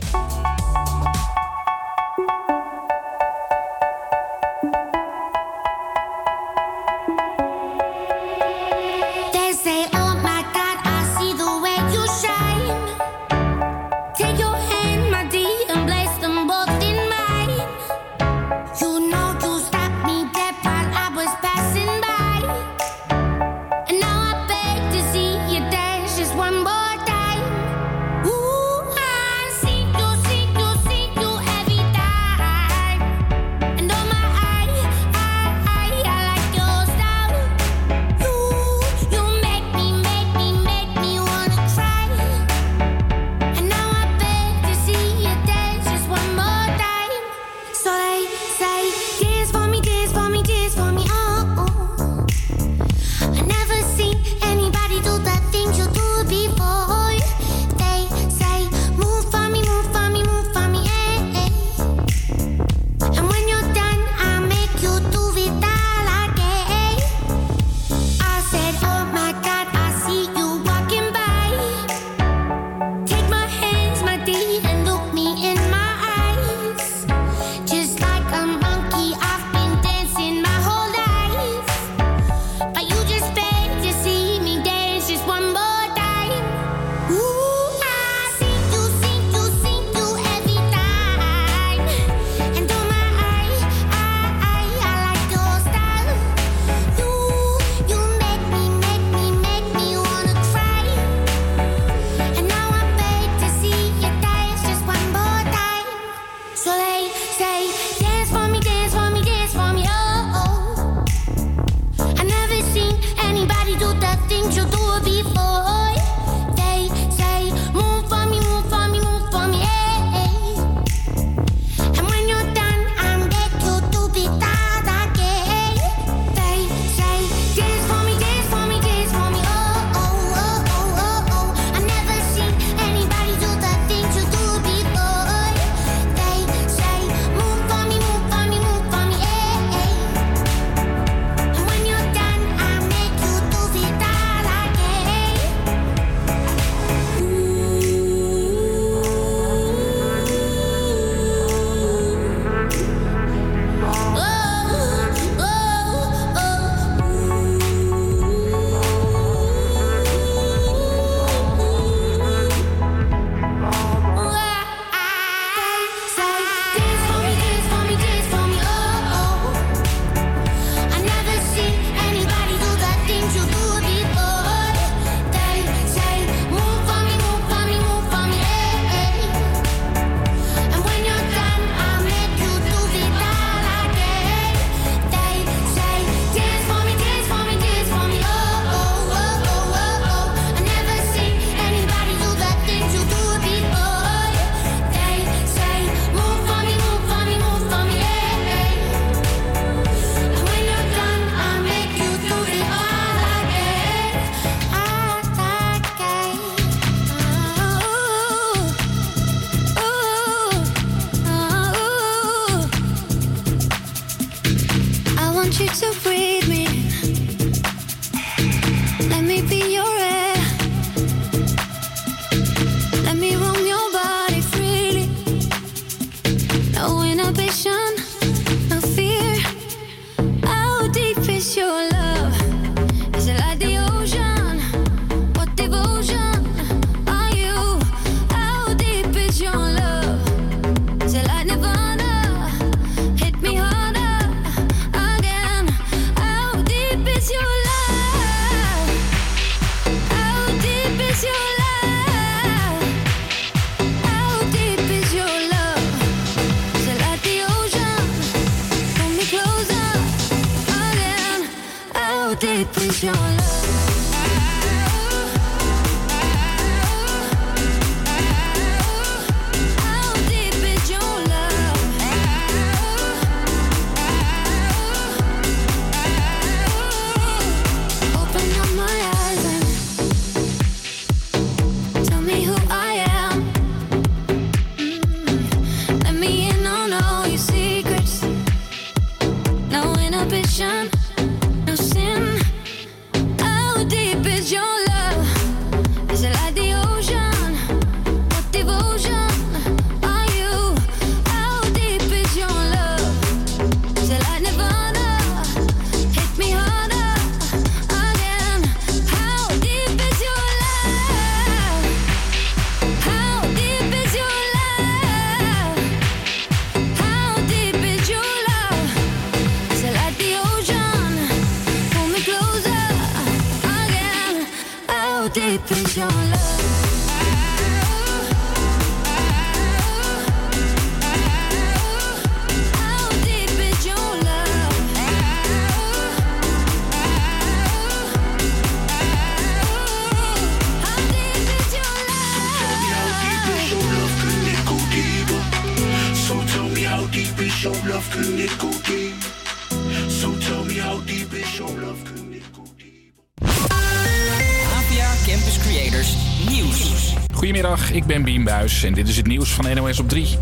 En dit is het nieuws van NOS op 3.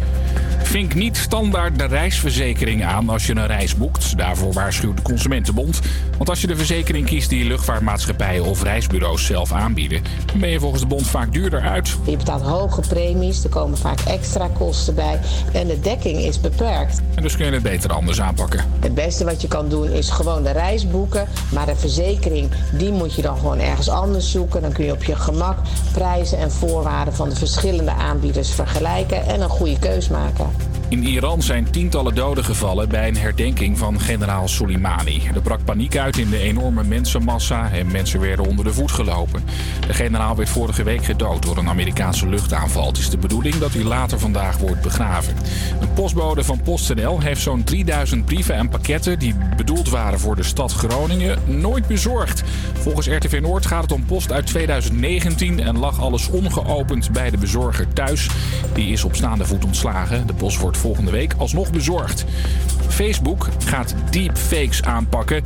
Vink niet standaard de reisverzekering aan als je een reis boekt. Daarvoor waarschuwt de Consumentenbond. Want als je de verzekering kiest die luchtvaartmaatschappijen of reisbureaus zelf aanbieden... dan ben je volgens de bond vaak duurder uit. Je betaalt hoge premies, er komen vaak extra kosten bij en de dekking is beperkt. En dus kun je het beter anders aanpakken. Het beste wat je kan doen is gewoon de reis boeken, maar een verzekering die moet je dan gewoon ergens anders zoeken. Dan kun je op je gemak prijzen en voorwaarden van de verschillende aanbieders vergelijken en een goede keus maken. In Iran zijn tientallen doden gevallen bij een herdenking van generaal Soleimani. Er brak paniek uit in de enorme mensenmassa en mensen werden onder de voet gelopen. De generaal werd vorige week gedood door een Amerikaanse luchtaanval. Het is de bedoeling dat hij later vandaag wordt begraven. Een postbode van PostNL heeft zo'n 3000 brieven en pakketten die bedoeld waren voor de stad Groningen nooit bezorgd. Volgens RTV Noord gaat het om post uit 2019 en lag alles ongeopend bij de bezorger thuis. Die is op staande voet ontslagen. De post wordt volgende week alsnog bezorgd. Facebook gaat deepfakes aanpakken.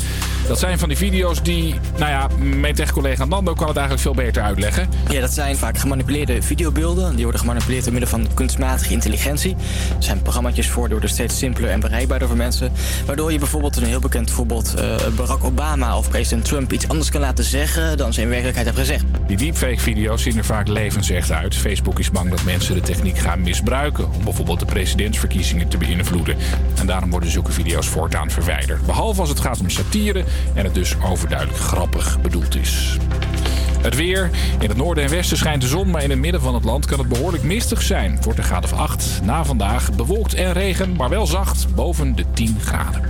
Dat zijn van die video's die, nou ja, mijn tech-collega Nando kan het eigenlijk veel beter uitleggen. Ja, dat zijn vaak gemanipuleerde videobeelden. Die worden gemanipuleerd door middel van kunstmatige intelligentie. Er zijn programma's voor, worden steeds simpeler en bereikbaarder voor mensen. Waardoor je bijvoorbeeld een heel bekend voorbeeld eh, Barack Obama of president Trump iets anders kan laten zeggen dan ze in werkelijkheid hebben gezegd. Die deepfake-video's zien er vaak levensecht uit. Facebook is bang dat mensen de techniek gaan misbruiken om bijvoorbeeld de presidentsverkiezingen te beïnvloeden. En daarom worden zulke video's voortaan verwijderd. Behalve als het gaat om satire en het dus overduidelijk grappig bedoeld is. Het weer. In het noorden en westen schijnt de zon, maar in het midden van het land kan het behoorlijk mistig zijn. Wordt een graad of 8. Na vandaag bewolkt en regen, maar wel zacht, boven de 10 graden.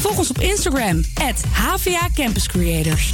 Volg ons op Instagram, at HVA Campus Creators.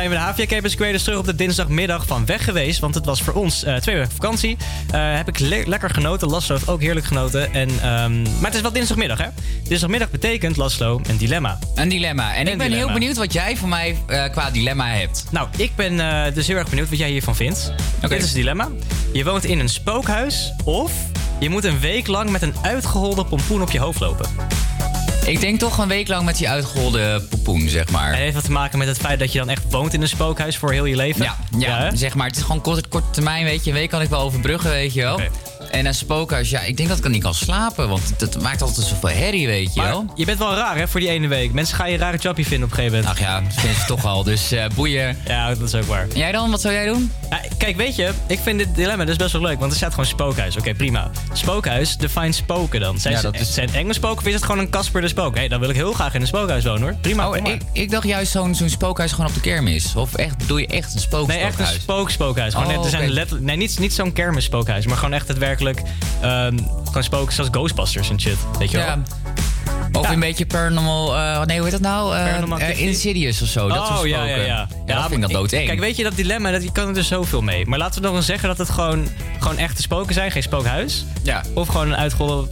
Zijn we de Havia Campus Creators terug op de dinsdagmiddag van weg geweest. Want het was voor ons eh, twee weken vakantie. Eh, heb ik le- lekker genoten. Laszlo heeft ook heerlijk genoten. En, ehm, maar het is wel dinsdagmiddag, hè? Dinsdagmiddag betekent, Laszlo, een dilemma. Een dilemma. En Een ik ben heel benieuwd wat jij voor mij eh, qua dilemma hebt. Nou, ik ben dus heel erg benieuwd wat jij hiervan vindt. Dit is het dilemma. Je woont in een spookhuis of je moet een week lang met een uitgeholde pompoen op je hoofd lopen. Ik denk toch een week lang met die uitgeholde poepoen, zeg maar. En heeft wat te maken met het feit dat je dan echt woont in een spookhuis voor heel je leven? Ja, ja, zeg maar. Het is gewoon korte, korte termijn, weet je. Een week kan ik wel overbruggen, weet je wel. En een spookhuis, ja, ik denk dat ik niet kan slapen. Want het maakt altijd zoveel herrie, weet je Maar wel. je bent wel raar, hè, voor die ene week. Mensen gaan je rare chappie vinden op een gegeven moment. Ach ja, dat vinden ze toch al. Dus eh, boeien. Ja, dat is ook waar. En jij dan? Wat zou jij doen? Ja, kijk, weet je, ik vind dit dilemma dus best wel leuk. Want er staat gewoon spookhuis. Oké, prima. Spookhuis, define spoken dan. Zijn, Ja, ze- dat is- zijn het enge spoken of is het gewoon een Casper de Spook? Hé, dan wil ik heel graag in een spookhuis wonen, hoor. Prima, Oh, ik, ik dacht juist zo'n zo'n spookhuis gewoon op de kermis. Of echt, bedoel je echt een spook Nee, echt een spookhuis? spook-spookhuis. Gewoon Oh, net, er zijn nee, niet, niet zo'n kermis-spookhuis, maar gewoon echt daadwerkelijk ehm gewoon spoken zoals Ghostbusters en shit. Weet je wel? Ja. Of Ja. een beetje paranormal... eh, nee, hoe heet dat nou? Eh, activity. Insidious of zo. Dat oh, soort ja, spoken. ja, ja. Ja, dat vind ik dat doodeng. Kijk, weet je, dat dilemma, dat, je kan er dus zoveel mee. Maar laten we dan zeggen dat het gewoon, gewoon echte spoken zijn. Geen spookhuis. Ja. Of gewoon een uitgeholde,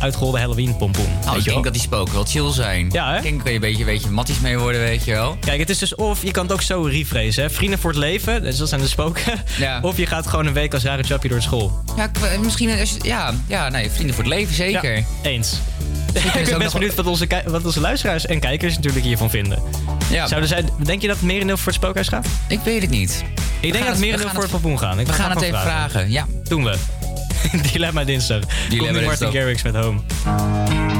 uitgeholde Halloween-pompoen. Nou, weet ik denk dat die spoken wel chill zijn. Ja, hè? Ik denk dat je een beetje, beetje matties mee worden, weet je wel. Kijk, het is dus of je kan het ook zo rephrase, hè. Vrienden voor het leven, dus dat zijn de spoken. Ja. Of je gaat gewoon een week als rare chappie door school. Ja, ik- misschien... als je- Ja, ja, nee, vrienden voor het leven, zeker. Ja, eens. Ik ben best nog- benieuwd wat onze, wat onze luisteraars en kijkers natuurlijk hiervan vinden. Ja. Zouden zij, denk je dat het merendeel voor het spookhuis gaat? Ik weet het niet. Ik denk dat het- merendeel voor het- het pompoen gaan. Ik we ga gaan het even vragen, ja. Doen we. Dilemma dinsdag. Nu Martin. Garrix met Home.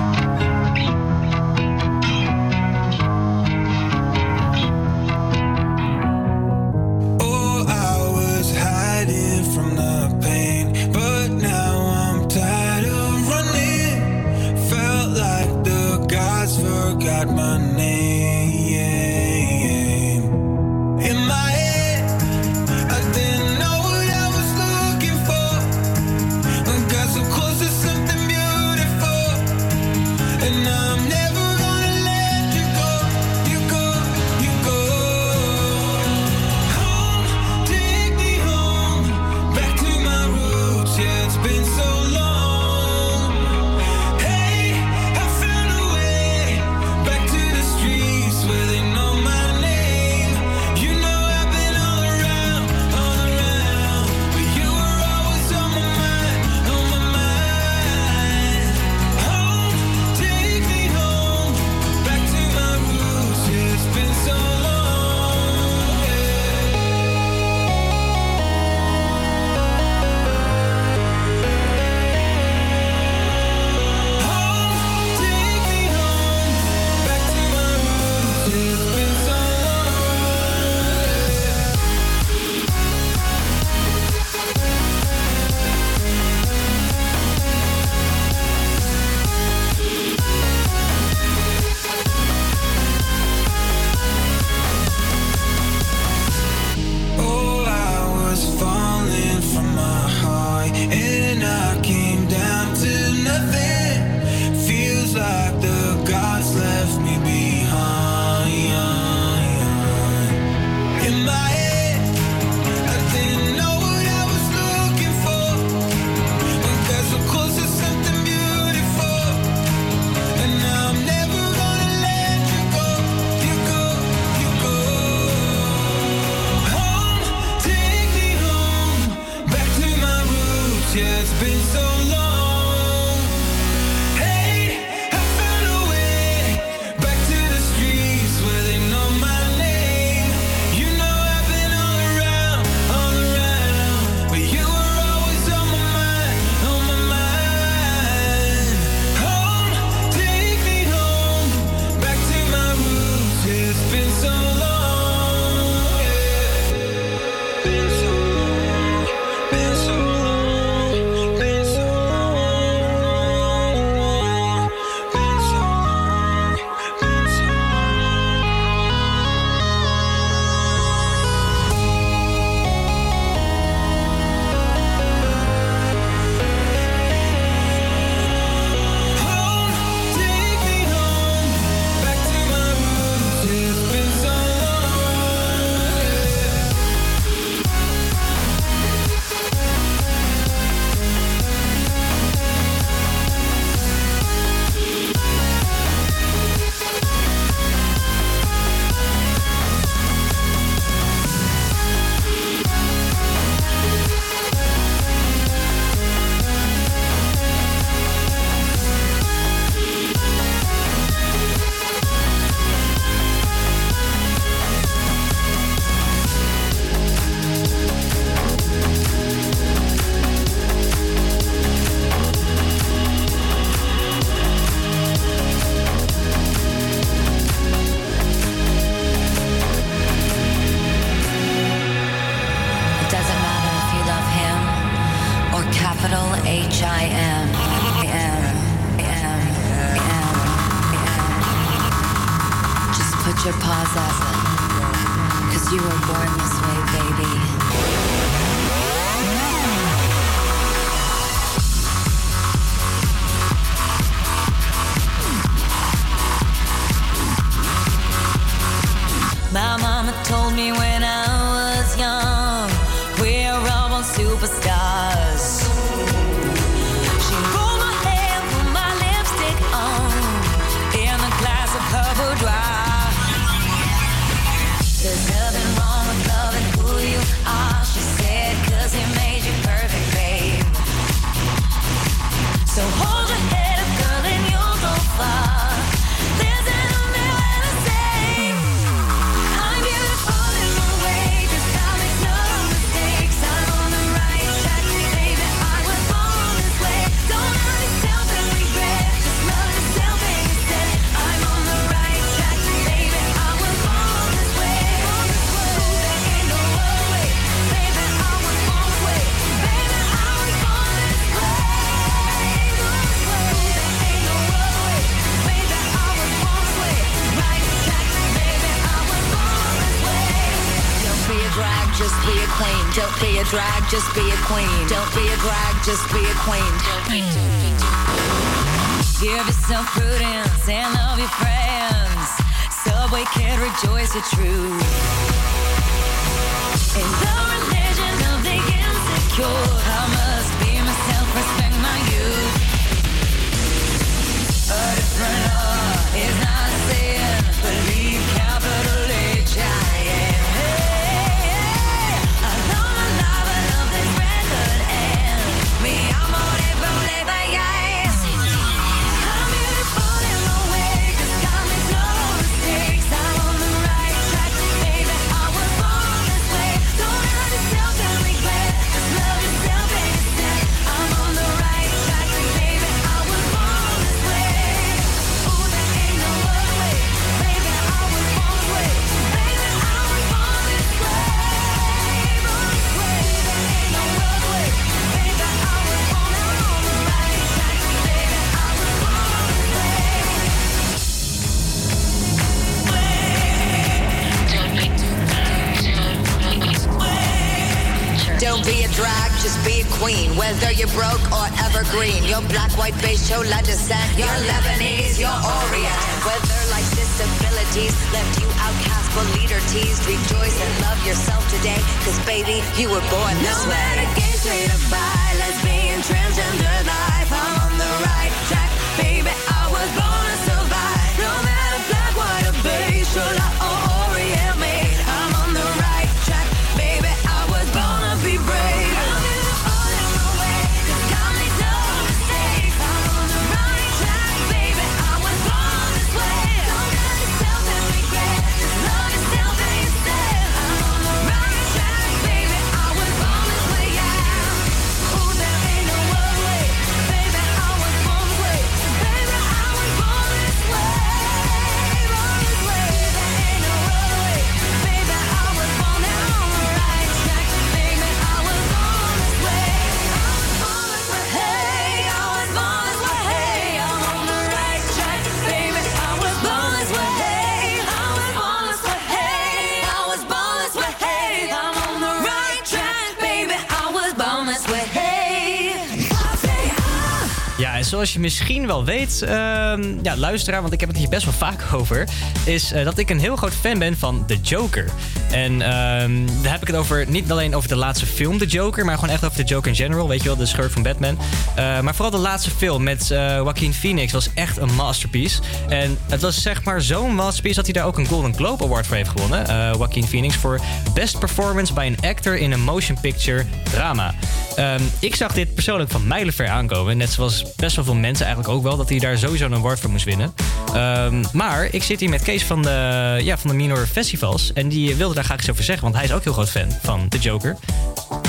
misschien wel weet, ehm, ja, luisteraar, want ik heb het hier best wel vaak over, is eh, dat ik een heel groot fan ben van The Joker. En ehm, daar heb ik het over, niet alleen over de laatste film, The Joker, maar gewoon echt over de Joker in general. Weet je wel, de schurk van Batman. Eh, maar vooral de laatste film met eh, Joaquin Phoenix was echt een masterpiece. En het was zeg maar zo'n masterpiece dat hij daar ook een Golden Globe Award voor heeft gewonnen. Eh, Joaquin Phoenix voor Best Performance by an Actor in a Motion Picture Drama. Ehm, ik zag dit persoonlijk van mijlenver aankomen. Net zoals best wel veel mensen eigenlijk ook wel, dat hij daar sowieso een award voor moest winnen. Ehm, maar ik zit hier met Kees van de, ja, van de Minor Festivals. En die wilde daar graag iets over zeggen, want hij is ook heel groot fan van The Joker.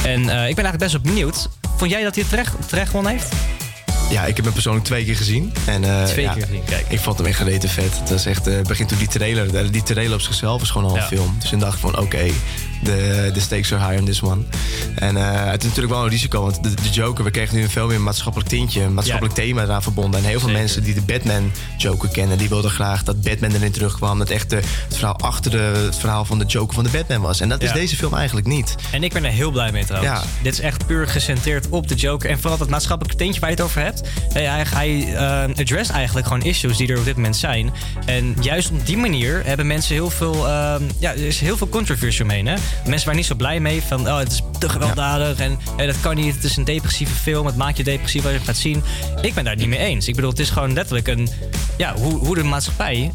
En eh, ik ben eigenlijk best wel benieuwd. Vond jij dat hij het terecht, terecht gewonnen heeft? Ja, ik heb hem persoonlijk twee keer gezien. En, eh, twee keer gezien, kijk. Ik vond hem echt reten vet. Het was echt, uh, begint toen die trailer. Die trailer op zichzelf is gewoon al een film. Dus ik dacht ik van, oké, de, de stakes are high on this one. En eh, het is natuurlijk wel een risico, want de, de Joker, we kregen nu een veel meer maatschappelijk tintje, een maatschappelijk thema eraan verbonden. En heel veel mensen die de Batman Joker kennen, die wilden graag dat Batman erin terugkwam. Dat echt de, het verhaal achter de, het verhaal van de Joker van de Batman was. En dat is deze film eigenlijk niet. En ik ben er heel blij mee trouwens. Ja. Dit is echt puur gecentreerd op de Joker. En vooral dat maatschappelijke tintje waar je het over hebt. Hij, hij, hij eh, address eigenlijk gewoon issues die er op dit moment zijn. En juist op die manier hebben mensen heel veel... eh, ja, er is heel veel controversie omheen. Hè? Mensen waren niet zo blij mee van... Oh, het is te gewelddadig en dat kan niet. Het is een depressieve film. Het maakt je depressief als je het gaat zien. Ik ben daar niet mee eens. Ik bedoel, het is gewoon letterlijk een... Ja, hoe, hoe de maatschappij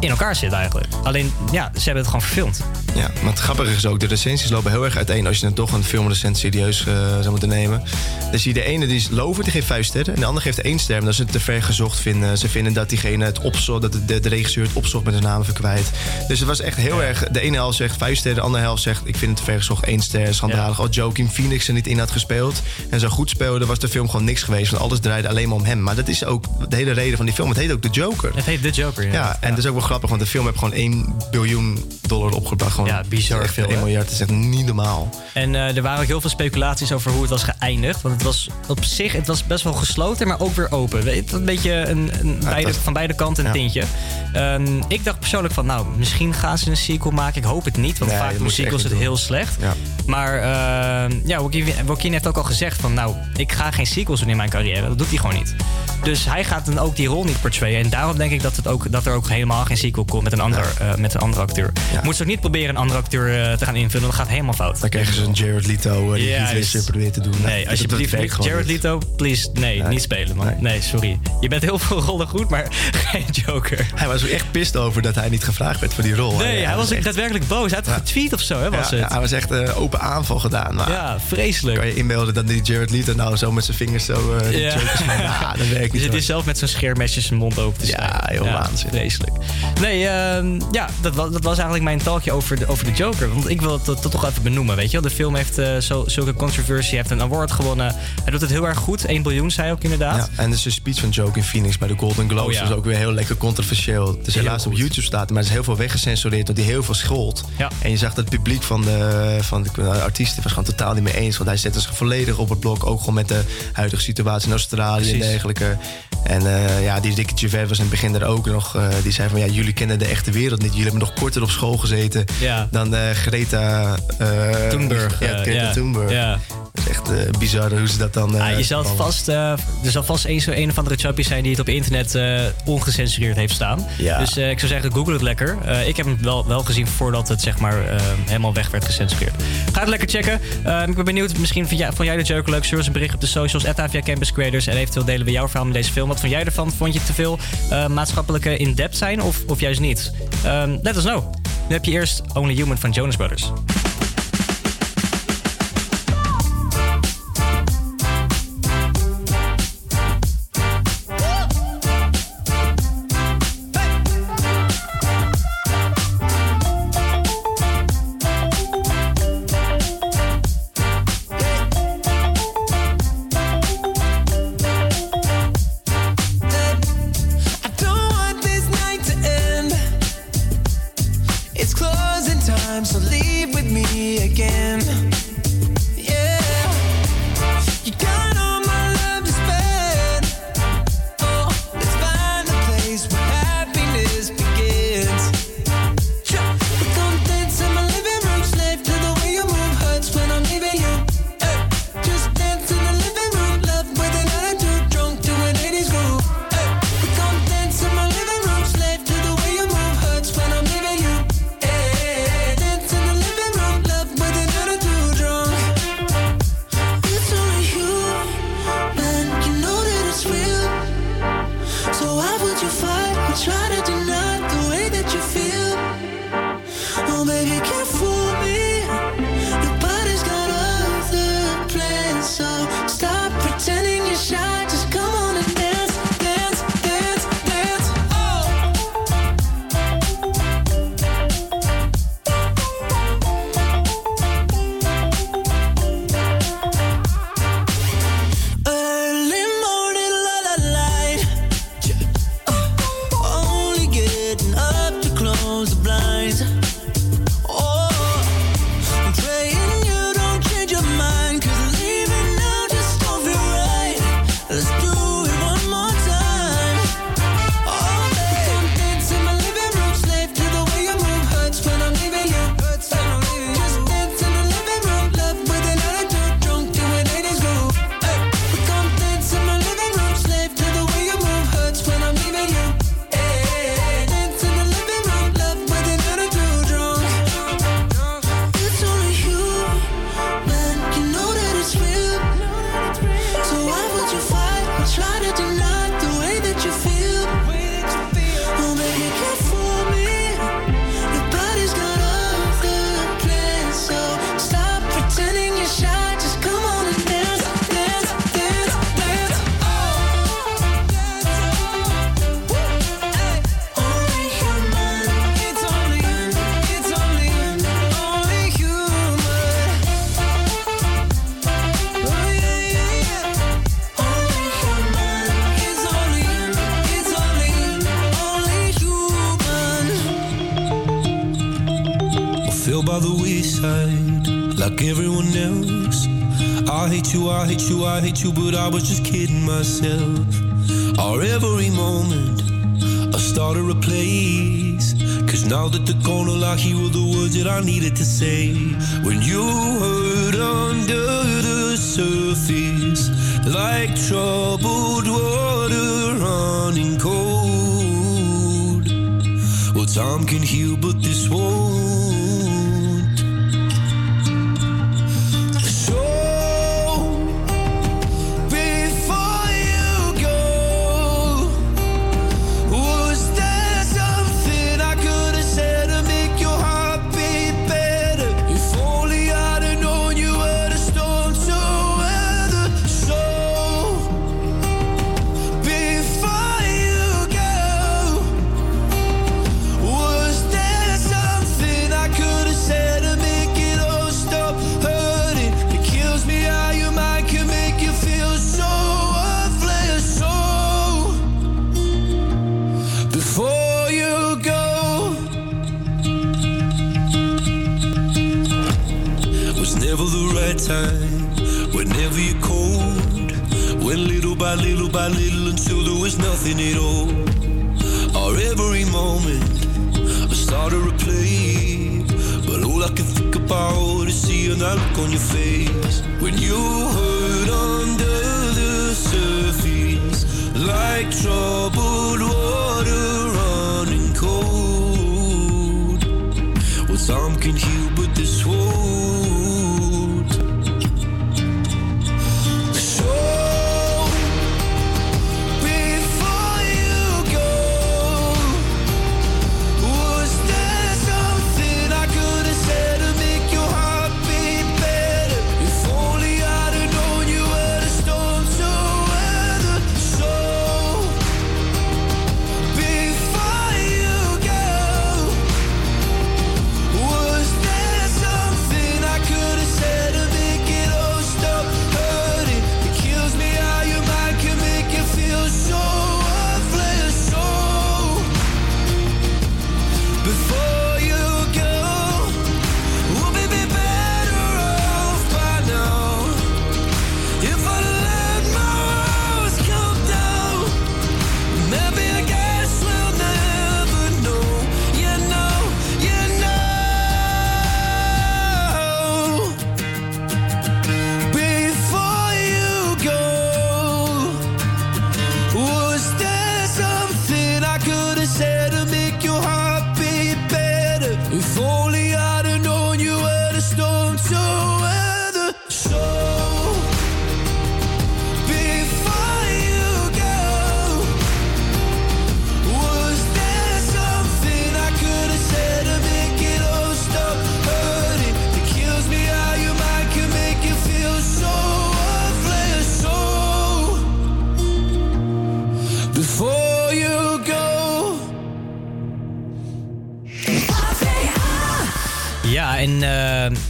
in elkaar zit eigenlijk. Alleen, ja, ze hebben het gewoon verfilmd. Ja, maar het grappige is ook, de recensies lopen heel erg uiteen als je dan toch een filmrecent serieus eh, zou moeten nemen. Dan zie je de ene die is lover, die geeft vijf sterren. En de andere geeft één ster, omdat ze het te ver gezocht vinden. Ze vinden dat diegene het opzocht, dat de, de regisseur het opzocht met zijn naam verkwijt. Dus het was echt heel erg, de ene helft zegt vijf sterren, de andere helft zegt ik vind het te ver gezocht, één ster, schandalig. Als Joaquin Phoenix er niet in had gespeeld en zo goed speelde, was de film gewoon niks geweest. Want alles draaide alleen maar om hem. Maar dat is ook de hele reden van die film. Het heet ook The Joker. Het heet The Joker, ja. Ja, en dat is ook wel grappig, want de film heeft gewoon 1 biljoen dollar opgebracht. Gewoon Ja, bizar echt veel, 1 hè? miljard, dat is echt niet normaal. En eh, er waren ook heel veel speculaties over hoe het was geëindigd. Want het was op zich het was best wel gesloten, maar ook weer open. Weet je, Een beetje een, een beide, van beide kanten een Ja. tintje. Ehm, ik dacht persoonlijk van, nou, misschien gaan ze een sequel maken. Ik hoop het niet, want Nee, vaak doen sequels het heel slecht. Ja. Maar ehm, ja, Joaquin, Joaquin heeft ook al gezegd van, nou, ik ga geen sequels doen in mijn carrière. Dat doet hij gewoon niet. Dus hij gaat dan ook die rol niet portrayen. En daarom denk ik dat, het ook, dat er ook helemaal geen sequel komt met een andere, eh, met een andere acteur. Moet ze ook niet proberen een andere acteur eh, te gaan invullen, dat gaat helemaal fout. Dan krijgen ze een Jared Leto eh, die Ja, dus- probeert te doen. Nee, Dat- alsjeblieft, Jared niet. Leto, please, nee, niet spelen, man. Nee. sorry. Je bent heel veel rollen goed, maar geen Joker. Hij was ook echt pist over dat hij niet gevraagd werd voor die rol. Nee, hij was echt- daadwerkelijk boos. Hij had Ja. getweet of zo, hè, was ja, het? ja, hij was echt open aanval gedaan. Maar Ja, vreselijk. Kan je inbeelden dat die Jared Leto nou zo met zijn vingers zo Ja. ja, dat werkt Dus niet. het hoor. is zelf met zo'n scheermesje zijn mond open te snijden. Ja, heel waanzinnig. Vreselijk. Nee, ehm, ja, dat was, dat was eigenlijk mijn talkje over de, over de Joker. Want ik wil het dat, dat toch even benoemen, weet je wel. De film heeft eh, zo, zulke controversie, heeft een award gewonnen. Hij doet het heel erg goed. 1 biljoen, zei hij ook inderdaad. Ja, en dus de speech van Joaquin Phoenix bij de Golden Globes Oh, ja. was ook weer heel lekker controversieel. Het is Heel helaas op. YouTube staat, maar er is heel veel weggecensureerd dat hij heel veel schold. Ja. En je zag dat het publiek van de, van de, de artiesten was gewoon totaal niet mee eens. Want hij zette zich volledig op het blok, ook gewoon met de huidige situatie in Australië en dergelijke. En eh, ja, die Ricky Gervais was in het begin er ook nog. eh, die zei van ja, jullie kennen de echte wereld niet. Jullie hebben nog korter op school gezeten Ja. dan eh, Greta eh, Thunberg. Ja, eh, Greta ja. Thunberg. Ja. Dat is echt eh, bizar hoe ze dat dan. Ah, je zal vast, er zal vast een, zo een of andere chappie zijn die het op internet ongecensureerd heeft staan. Ja. Dus ik zou zeggen, google het lekker. Ik heb hem wel, wel gezien voordat het zeg maar, helemaal weg werd gecensureerd. Ga het lekker checken. Ik ben benieuwd, misschien vond jij, vond jij de Joker leuk? Stuur ons een bericht op de socials, via Campus Creators. En eventueel delen we jouw verhaal met deze film. Wat vond jij ervan? Vond je het te veel maatschappelijke in-depth zijn of, of juist niet? Um, let us know. Nu heb je eerst Only Human van Jonas Brothers. I needed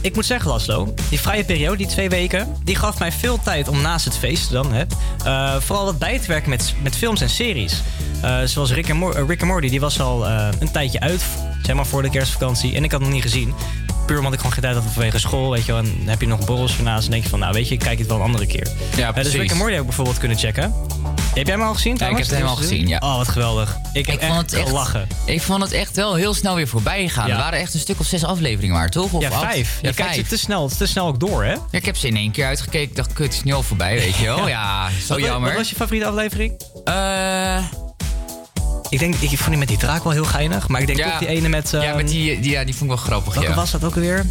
ik moet zeggen, Laszlo, die vrije periode, die twee weken, die gaf mij veel tijd om naast het feest dan, hè, eh, vooral wat bij te werken met, met films en series. Eh, zoals Rick en, Mor- eh, Rick en Morty, die was al een tijdje uit, zeg maar voor de kerstvakantie, en ik had nog niet gezien. Puur omdat ik gewoon geen tijd had vanwege school, weet je wel. En dan heb je nog borrels ernaast en denk je van, nou weet je, ik kijk het wel een andere keer. Ja, dus precies. Rick en Morty heb ik bijvoorbeeld kunnen checken. Heb jij hem al gezien Ja, ik heb het helemaal gezien, ja. Oh, wat geweldig. Ik, heb vond het echt lachen. Ik vond het echt wel heel snel weer voorbij gegaan. Ja. Er waren echt een stuk of zes afleveringen maar, toch? Of Ja, vijf. Je kijkt ze te snel, te snel ook door, hè? Ja, ik heb ze in één keer uitgekeken. Ik dacht, kut, het is nu al voorbij, weet je wel. Ja, zo Wat- jammer. Wat was je favoriete aflevering? Eh... Ik denk, ik vond die met die draak wel heel geinig. Maar ik denk Ja. toch die ene met... Ja, ehm, met die, die, ja, die vond ik wel grappig, Welke ja. was dat ook alweer?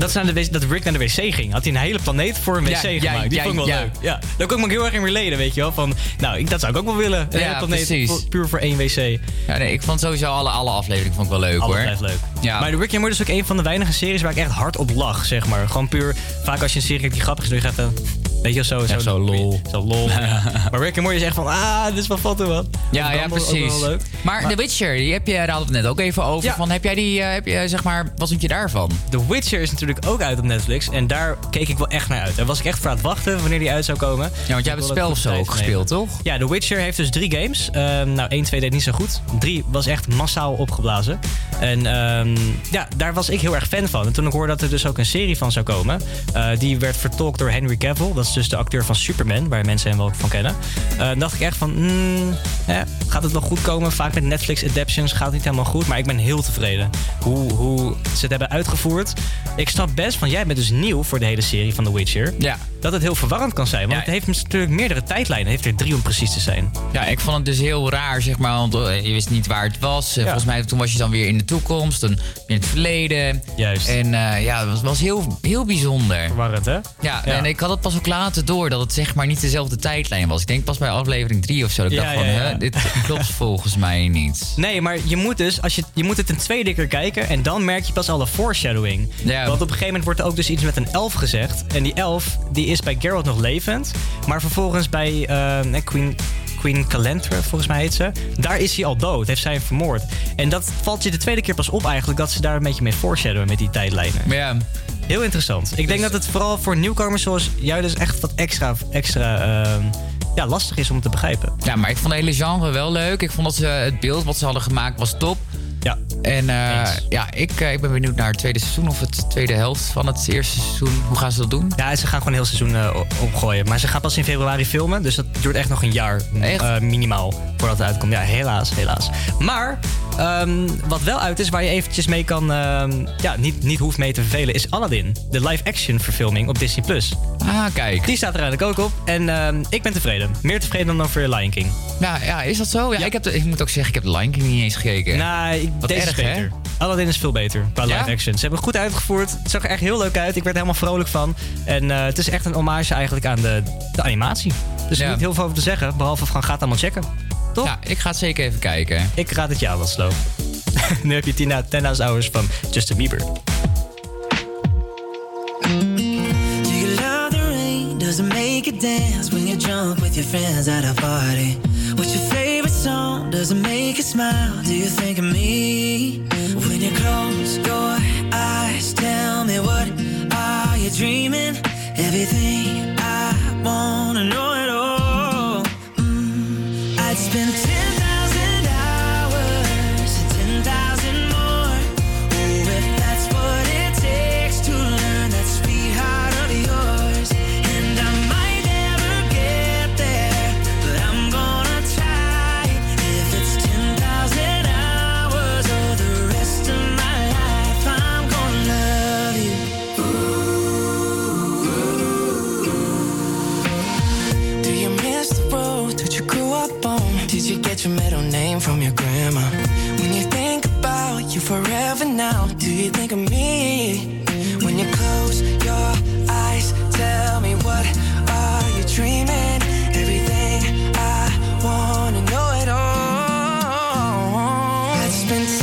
Dat, zijn de, wc dat Rick naar de wc ging. Had hij een hele planeet voor een wc Ja, ja, gemaakt. Die ja, vond ik wel ja. leuk. Ja. Daar kon ik me heel erg in relaten, weet je wel. Van, nou, ik, dat zou ik ook wel willen. Een hele planeet voor- puur voor één wc. Ja, nee, ik vond sowieso alle, alle afleveringen vond ik wel leuk, Alles hoor. leuk. Ja. Maar de Rick and Morty is ook een van de weinige series waar ik echt hard op lach, zeg maar. Gewoon puur, vaak als je een serie kijkt die grappig is, doe je gaat dan... Weet je wel, zo, Ja, zo lol. Zo lol. maar Rick and Morty is echt van, ah, dit is wel foto wat. Ja, ja, precies. leuk. Maar, The Witcher, die heb je, daar hadden we het net ook even over. Van, heb jij die, eh, heb je, zeg maar, wat vond je daarvan? The Witcher is natuurlijk ook uit op Netflix. En daar keek ik wel echt naar uit. Daar was ik echt voor aan het wachten wanneer die uit zou komen. Ja, want jij hebt het spel of zo ook gespeeld, toch? Ja, The Witcher heeft dus drie games. Ehm, nou, 1, 2 deed niet zo goed. 3 was echt massaal opgeblazen. En ehm, ja, daar was ik heel erg fan van. En toen ik hoorde dat er dus ook een serie van zou komen... eh, die werd vertolkt door Henry Cavill. Dat dus de acteur van Superman, waar mensen hem wel van kennen. Eh, dacht ik echt van, hmm, ja, gaat het wel goed komen? Vaak met Netflix adaptions gaat het niet helemaal goed. Maar ik ben heel tevreden hoe, hoe ze het hebben uitgevoerd. Ik snap best, van jij bent dus nieuw voor de hele serie van The Witcher. Ja. Dat het heel verwarrend kan zijn. Want het heeft natuurlijk meerdere tijdlijnen. Het heeft er drie om precies te zijn. Ja, ik vond het dus heel raar, zeg maar. Want eh, je wist niet waar het was. Eh, Volgens mij toen was je dan weer in de toekomst, dan in het verleden. Juist. En eh, ja, het was, was heel, heel bijzonder. Verwarrend, hè? Ja, en ik had het pas ook later door dat het zeg maar niet dezelfde tijdlijn was. Ik denk pas bij aflevering 3 of zo. Dat ik dacht van, hè, dit klopt volgens mij niet. Nee, maar je moet dus, als je, je moet het een tweede keer kijken en dan merk je pas alle foreshadowing. Ja. Want op een gegeven moment wordt er ook dus iets met een elf gezegd. En die elf, die is bij Geralt nog levend. Maar vervolgens bij eh, Queen, Queen Calentra, volgens mij heet ze. Daar is hij al dood, heeft zij hem vermoord. En dat valt je de tweede keer pas op eigenlijk, dat ze daar een beetje mee foreshadowen met die tijdlijnen. Ja. Heel interessant. Ik denk dat het vooral voor nieuwkomers zoals jou dus echt wat extra, extra ehm, ja, lastig is om te begrijpen. Ja, maar ik vond de hele genre wel leuk. Ik vond dat ze het beeld wat ze hadden gemaakt was top. Ja. En eh, ja, ik, eh, ik ben benieuwd naar het tweede seizoen of het tweede helft van het eerste seizoen. Hoe gaan ze dat doen? Ja, ze gaan gewoon heel seizoen eh, opgooien. Maar ze gaan pas in februari filmen. Dus dat duurt echt nog een jaar minimaal voordat het uitkomt. Ja, helaas, helaas. Maar ehm, wat wel uit is, waar je eventjes mee kan... ehm, ja, niet, niet hoeft mee te vervelen, is Aladdin. De live-action verfilming op Disney+. Plus. Ah, kijk. Die staat er eigenlijk ook op. En ehm, ik ben tevreden. Meer tevreden dan over Lion King. Ja, ja is dat zo? Ja, Ik, heb de- ik moet ook zeggen, ik heb de Lion King niet eens gekeken. Nou, ik- Wat deze erg, is hè? beter. Aladdin is veel beter qua Ja? live action. Ze hebben het goed uitgevoerd. Het zag er echt heel leuk uit. Ik werd er helemaal vrolijk van. En eh, het is echt een hommage eigenlijk aan de, de animatie. Dus er Ja. is niet heel veel over te zeggen. Behalve van, ga het allemaal checken. Toch? Ja, ik ga het zeker even kijken. Ik raad het je aan, Laszlo. nu heb je Tina 10.000 Hours van Justin Bieber. Do you love the rain? Does it make you dance when you're drunk with your friends at a party? What's your favorite song? Does it make you smile? Do you think of me? When you close your eyes, tell me what are you dreaming? Everything I wanna know it all. Mm, When you think about you forever now, do you think of me? When you close your eyes, tell me what are you dreaming? Everything I wanna know it all. I'd spend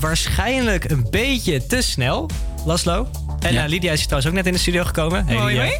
waarschijnlijk een beetje te snel, Laslo. En Ja. eh, Lydia is trouwens ook net in de studio gekomen. Hey, Hoi, Lydia.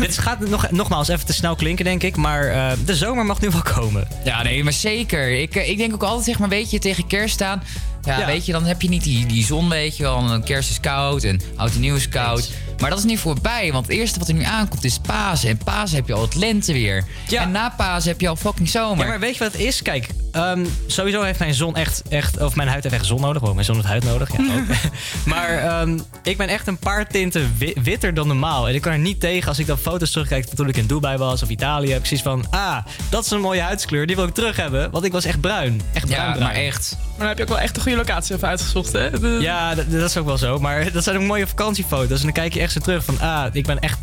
dit gaat nog, nogmaals even te snel klinken, denk ik. Maar eh, de zomer mag nu wel komen. Ja, nee, maar zeker. Ik, eh, ik denk ook altijd, zeg maar, weet je, tegen kerst staan. Ja, Ja. weet je, dan heb je niet die, die zon, weet je wel. En kerst is koud en oud en nieuw is koud. Maar dat is niet voorbij, want het eerste wat er nu aankomt is Pasen. En Pasen heb je al het lente weer. En na Pasen heb je al fucking zomer. Ja, maar weet je wat het is? Kijk, ehm, sowieso heeft mijn zon echt, echt... Of mijn huid heeft echt zon nodig. Wow, mijn zon heeft huid nodig. Ja, ook. maar ehm, ik ben echt een paar tinten wi- witter dan normaal. En ik kan er niet tegen als ik dan foto's terugkijk van toen ik in Dubai was of Italië. Heb ik zoiets van, ah, dat is een mooie huidskleur. Die wil ik terug hebben. Want ik was echt bruin. Echt bruin, Ja, bruin. maar echt. Maar dan heb je ook wel echt een goede locatie even uitgezocht, hè? De- Ja, dat, dat is ook wel zo. Maar dat zijn ook mooie vakantiefoto's. En dan kijk je echt zo terug van, ah, ik ben echt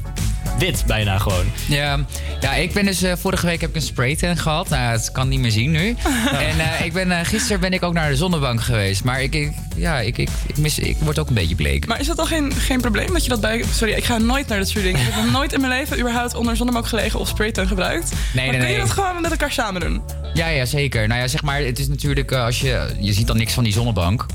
wit bijna gewoon. Ja, ja ik ben dus eh, vorige week heb ik een spraytan gehad. Nou, het kan niet meer zien nu. en eh, ik ben, eh, gisteren ben ik ook naar de zonnebank geweest. Maar ik, ik, ja, ik, ik, ik, mis, ik word ook een beetje bleek. Maar is dat dan geen, geen probleem dat je dat bij... Sorry, ik ga nooit naar dat soort dingen. Ik heb nog nooit in mijn leven überhaupt onder een zonnebank gelegen of spraytan gebruikt. Nee, maar nee, kun je nee. dat gewoon met elkaar samen doen? Ja, ja, zeker. Nou ja, zeg maar, het is natuurlijk als je... Je ziet dan niks van die zonnebank.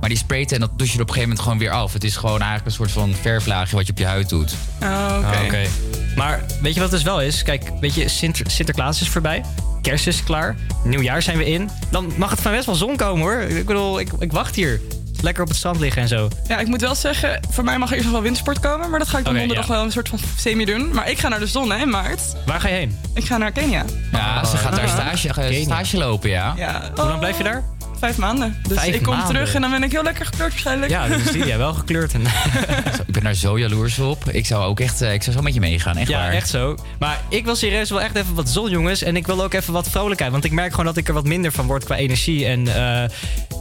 Maar die spraytan, dat douche je er op een gegeven moment gewoon weer af. Het is gewoon eigenlijk een soort van verflaagje wat je op je huid doet. Oh, oké. Ah, Maar weet je wat het dus wel is? Kijk, weet je, Sinter- Sinterklaas is voorbij. Kerst is klaar. Nieuwjaar zijn we in. Dan mag het van best wel zon komen hoor. Ik bedoel, ik, ik wacht hier. Lekker op het strand liggen en zo. Ja, ik moet wel zeggen, voor mij mag er eerst nog wel wintersport komen. Maar dat ga ik dan Oké, donderdag ja. wel een soort van semi doen. Maar ik ga naar de zon, hè, in maart. Waar ga je heen? Ik ga naar Kenia. Ja, ze gaat daar stage, stage lopen, ja. Ja. Hoe lang blijf je daar? Vijf maanden. Dus Vijf ik kom maanden. terug en dan ben ik heel lekker gekleurd waarschijnlijk. Ja, dat is Lydia wel gekleurd. En Ik ben daar zo jaloers op. Ik zou ook echt, eh, ik zou zo met je meegaan, echt ja, waar. echt zo. Maar ik wil serieus wel echt even wat zon, jongens. En ik wil ook even wat vrolijkheid. Want ik merk gewoon dat ik er wat minder van word qua energie. En eh,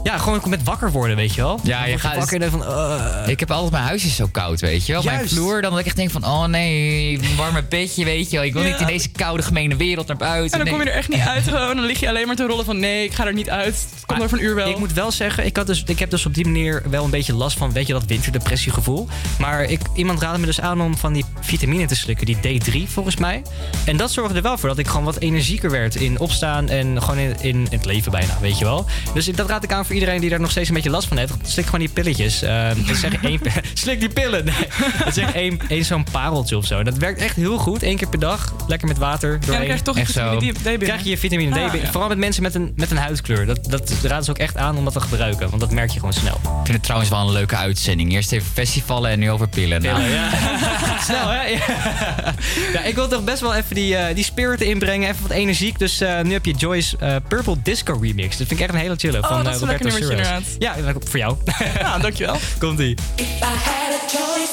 ja, gewoon met wakker worden, weet je wel. Ja, Dan je gaat... wakker en dan van... eh. Ik heb altijd mijn huis is zo koud, weet je wel. Mijn vloer, dan dat ik echt denk van... Oh nee, een warme bedje, weet je wel. Ik wil Ja. niet in deze koude, gemene wereld naar buiten. En dan Nee. kom je er echt niet uit gewoon. Dan lig je alleen maar te rollen van nee, ik ga er niet uit. Het komt over een uur wel. Ik moet wel zeggen, ik, had dus, ik heb dus op die manier wel een beetje last van, weet je, dat winterdepressiegevoel. Maar ik, iemand raadde me dus aan om van die vitamine te slikken, die D3 volgens mij. En dat zorgde er wel voor dat ik gewoon wat energieker werd in opstaan en gewoon in, in, het leven bijna, weet je wel. Dus dat raad ik aan voor iedereen die daar nog steeds een beetje last van heeft. Slik gewoon die pilletjes. Eh, ik zeg één, slik die pillen. Nee, ik zeg één, één zo'n pareltje of zo. Dat werkt echt heel goed, één keer per dag. Lekker met water doorheen. dan krijg je toch Echt vitamine D binnen. Krijg je je vitamine D Ah, binnen. ja. Vooral met mensen met een, met een huidskleur. Dat, dat raden ze ook echt aan om dat te gebruiken. Want dat merk je gewoon snel. Ik vind het trouwens wel een leuke uitzending. Eerst even festivalen en nu over pillen. Nou, Pillen, ja. Snel, hè? Ja. ja, ik wil toch best wel even die, eh, die spirit inbrengen. Even wat energiek. Dus eh, nu heb je Joyce eh, Purple Disco Remix. Dat vind ik echt een hele chille. Oh, van dat is een lekker Roberto Suarez. Ja, dat- voor jou. Ja, dankjewel. Komt-ie. If I had a choice,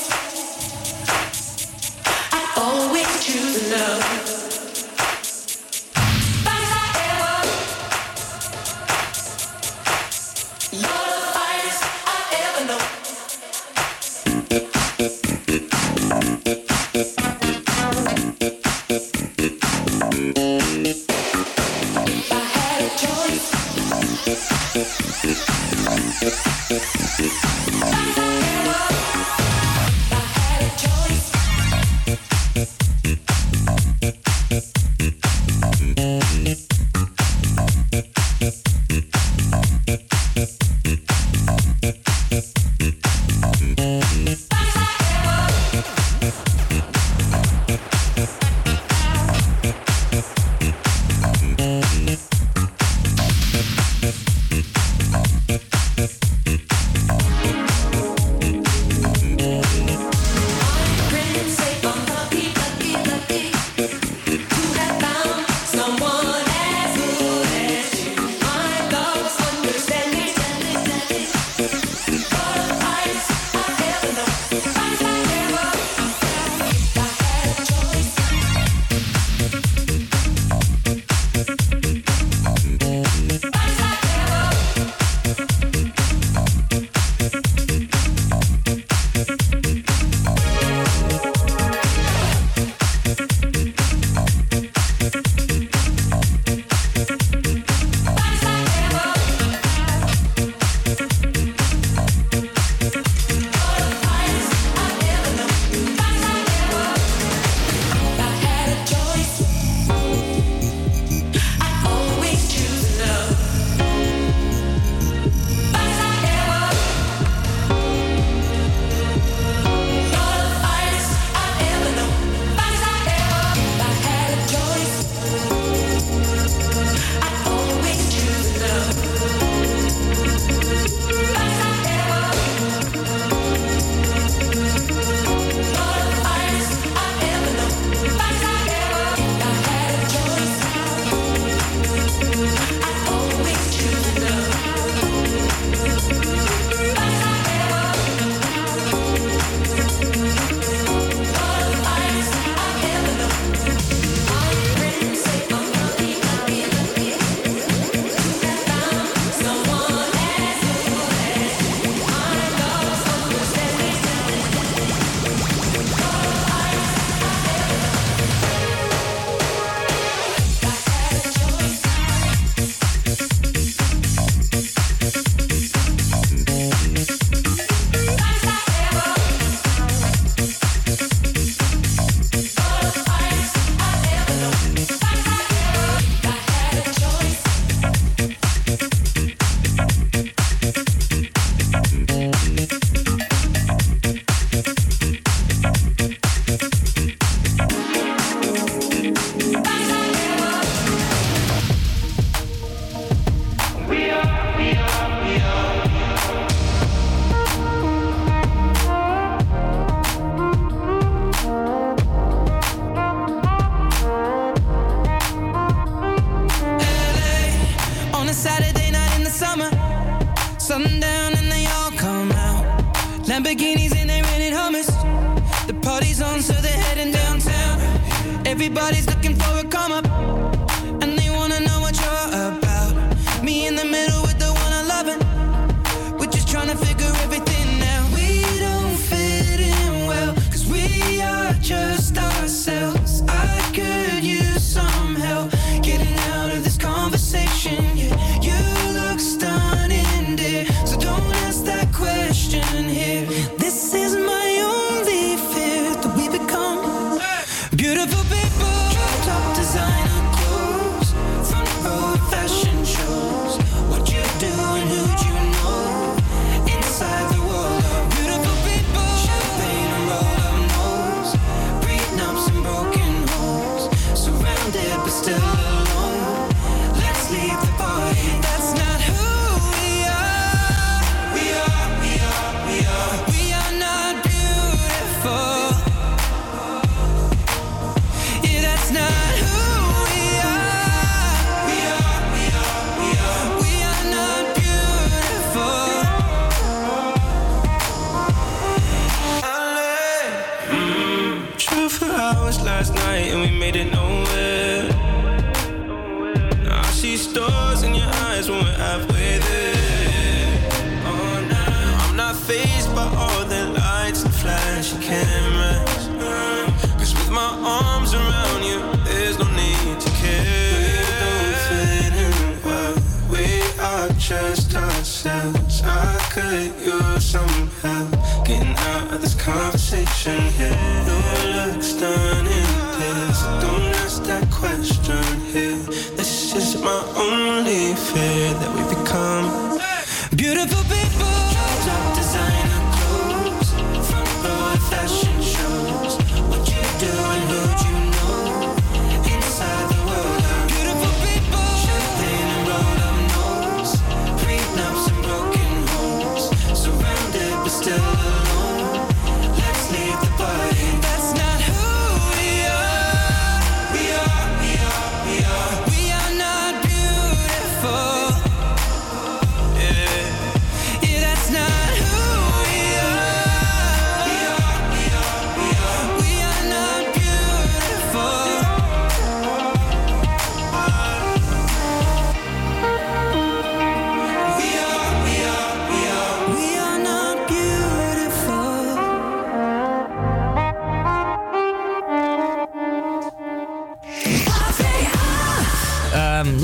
I'd always choose love.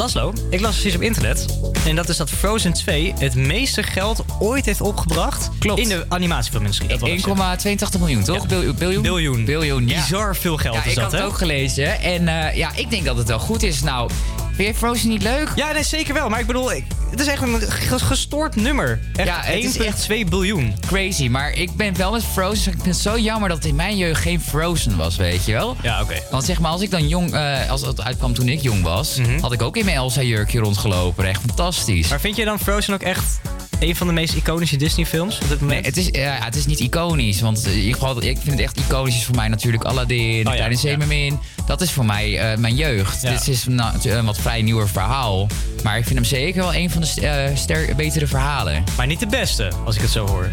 Laszlo, ik las precies op internet. En dat is dat Frozen 2 het meeste geld ooit heeft opgebracht. Klopt. In de animatiefilmindustrie. dat wil ik zeggen. 1,82 miljoen, toch? Bil- biljoen? Biljoen. Biljoen, ja. Bizar veel geld Ja, is ik dat, had het hè? ook gelezen. En eh, ja, ik denk dat het wel goed is. Nou, vind je Frozen niet leuk? Ja, nee, zeker wel. Maar ik bedoel, ik- het is echt een ge- gestoord nummer. Echt Ja, het is 1,2 biljoen. Crazy, maar ik ben wel met Frozen. Ik vind het zo jammer dat het in mijn jeugd geen Frozen was, weet je wel? Ja, oké. Want zeg maar, als ik dan jong, eh, als het uitkwam toen ik jong was, had ik ook in mijn Elsa jurkje rondgelopen. Echt fantastisch. Maar vind je dan Frozen ook echt een van de meest iconische Disney-films op dit Nee, het is, ja, het is niet iconisch. Want eh, ik, ik vind het echt iconisch is voor mij natuurlijk Aladdin, Oh ja, Kleine Zeemermin. Dat is voor mij eh, mijn jeugd. Dit is nou, een wat vrij nieuwer verhaal. Maar ik vind hem zeker wel een van de ster- betere verhalen. Maar niet de beste, als ik het zo hoor.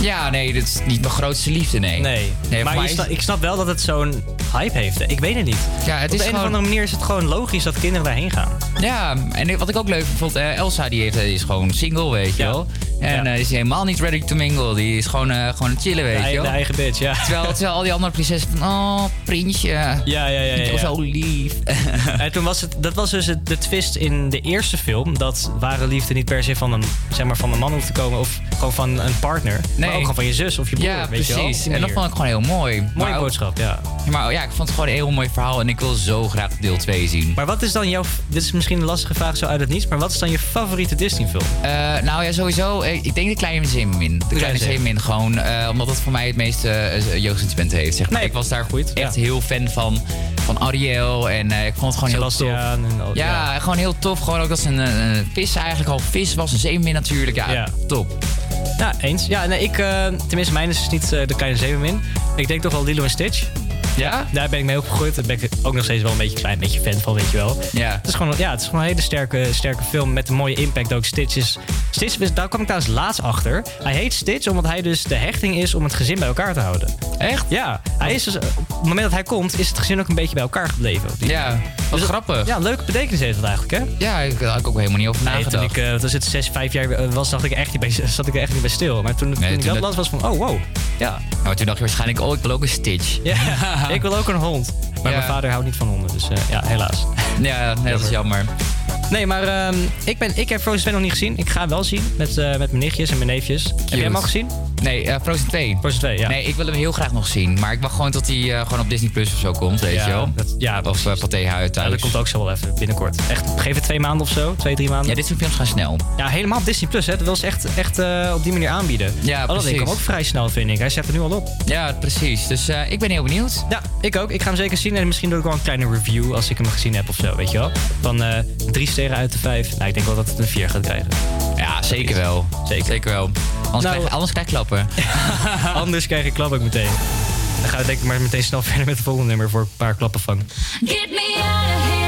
Ja, nee, dit is niet mijn grootste liefde, nee. Nee, maar is- ik snap wel dat het zo'n hype heeft. Ik weet het niet. Ja, het Op is de een of andere manier is het gewoon logisch dat kinderen daarheen gaan. Ja, en wat ik ook leuk vond, eh, Elsa die heeft, is gewoon single, weet je wel. En Ja. eh, is helemaal niet ready to mingle. Die is gewoon, eh, gewoon chillen, weet je wel. de eigen bitch, ja. Terwijl, terwijl al die andere prinsessen van, oh, prinsje. Ja, ja, ja. ja, ja. Zo lief. En toen was het, dat was dus het- de twist in de eerste film. Dat ware liefde niet per se van een, zeg maar, van een man hoeft te komen. Of gewoon van een partner. Maar ook gewoon van je zus of je broer. Ja, weet je wel, precies. En dat vond ik gewoon heel mooi. Mooie Maar boodschap, ja. Ja, maar ja, ik vond het gewoon een heel mooi verhaal. En ik wil zo graag deel 2 zien. Maar wat is dan jouw... Dit is misschien een lastige vraag zo uit het niets. Maar wat is dan je favoriete Disney-film? Eh, nou ja, sowieso. eh, Ik denk de Kleine Zeemermin. De Kleine Zeemermin. Gewoon. eh, omdat het voor mij het meeste eh, jeugdsentiment heeft. Zeg maar. ik was daar echt heel fan van. Van Ariel. En ik vond het gewoon heel tof. en al- ja, ja. gewoon heel tof. Gewoon ook dat ze een, vis eigenlijk al vis was. Een zeemermin natuurlijk. Ja, Ja. top. Ja, eens. Ja, nee, ik... tenminste, mijn is niet eh, de kleine zeemermin. Ik denk toch wel Lilo en Stitch. Ja? Daar ben ik mee opgegroeid. Daar ben ik ook nog steeds wel een beetje klein beetje fan van, weet je wel. Ja. Het is gewoon, ja, het is gewoon een hele sterke, sterke film met een mooie impact ook. Stitch is... Stitch, is- daar kwam ik trouwens laatst achter. Hij heet Stitch omdat hij dus de hechting is om het gezin bij elkaar te houden. Echt? Ja. Hij is dus, op het moment dat hij komt, is het gezin ook een beetje bij elkaar gebleven. Ja, wat Dus- grappig. Ja, leuke betekenis heeft dat eigenlijk, hè? Ja, ik- daar had ik ook helemaal niet over Nee, toen nagedacht. ik, wat was het, zes, vijf jaar eh, was, dacht ik echt niet bij, zat ik er echt niet bij stil. Maar toen, toen ik toen dat dat- las, was van, oh wow. Ja. Maar toen dacht je waarschijnlijk, oh, ik wil ook een Stitch. Ja, ik wil ook een hond. Maar mijn vader houdt niet van honden, dus eh, ja, helaas. Ja, dat is jammer. Nee, maar ehm, ik, ben, ik heb Frozen 2 nog niet gezien. Ik ga hem wel zien met, eh, met mijn nichtjes en mijn neefjes. Heb jij hem al gezien? Nee, eh, Frozen 2. Frozen 2, ja. Nee, ik wil hem heel graag nog zien. Maar ik wacht gewoon tot hij eh, gewoon op Disney Plus of zo komt, weet Ja, je wel. dat- ja, of uh, Pathé Huid thuis. Ja, dat komt ook zo wel even binnenkort. Echt, geef het twee maanden of zo. Twee, drie maanden. Ja, dit soort films gaan snel. Ja, helemaal op Disney Plus. Hè. Dat wil ze echt, echt op die manier aanbieden. Ja, precies. kwam ook vrij snel, vind ik. Hij zet er nu al op. Ja, precies. Dus ik ben heel benieuwd. Ja, ik ook. Ik ga hem zeker zien. En misschien doe ik wel een kleine review als ik hem gezien heb of zo, weet je wel. Van drie sterren uit de vijf. Nou, ik denk wel dat het een vier gaat krijgen. Ja, zeker wel. Zeker. Zeker wel. Anders, Nou- krijg, anders krijg ik klappen. Anders krijg ik klap ook meteen. Dan gaan we denk ik maar meteen snel verder met het volgende nummer voor een paar klappen van. Get me out of here.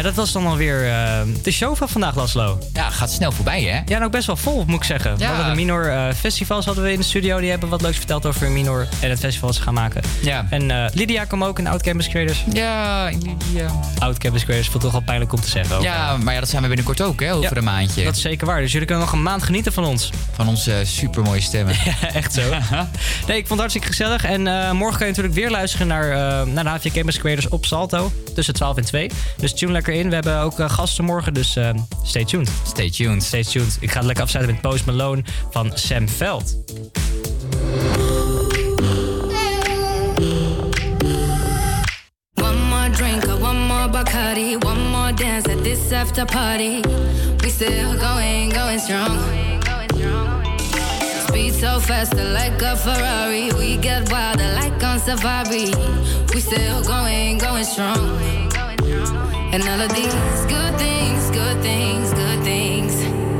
Ja, dat was dan alweer eh, de show van vandaag, Laslo. Ja, gaat snel voorbij, hè? Ja, en ook best wel vol, moet ik zeggen. We Ja. hadden de Minor eh, Festivals hadden we in de studio. Die hebben wat leuks verteld over Minor en het festival dat ze gaan maken. Ja. En eh, Lydia kwam ook, een oud Campus Creators. Ja, Lydia. Oud Campus Creators, voelt toch wel pijnlijk om te zeggen. ook. Ja, maar ja, dat zijn we binnenkort ook, hè? Over Ja, een maandje. Dat is zeker waar. Dus jullie kunnen nog een maand genieten van ons. Van onze supermooie stemmen. Echt zo. nee, ik vond het hartstikke gezellig. En eh, morgen kan je natuurlijk weer luisteren naar, eh, naar de HVA Campus Creators op Salto. Tussen 12 en 2. Dus tune lekker in. We hebben ook eh, gasten morgen, dus eh, stay tuned. Stay tuned. Stay tuned. Ik ga het lekker afsluiten met Post Malone van Sam Veld. One more drink one more Bacardi, one more dance at this after party. Faster like a Ferrari. We get wilder like on safari. We still going, going strong. And all of these good things, good things, good things.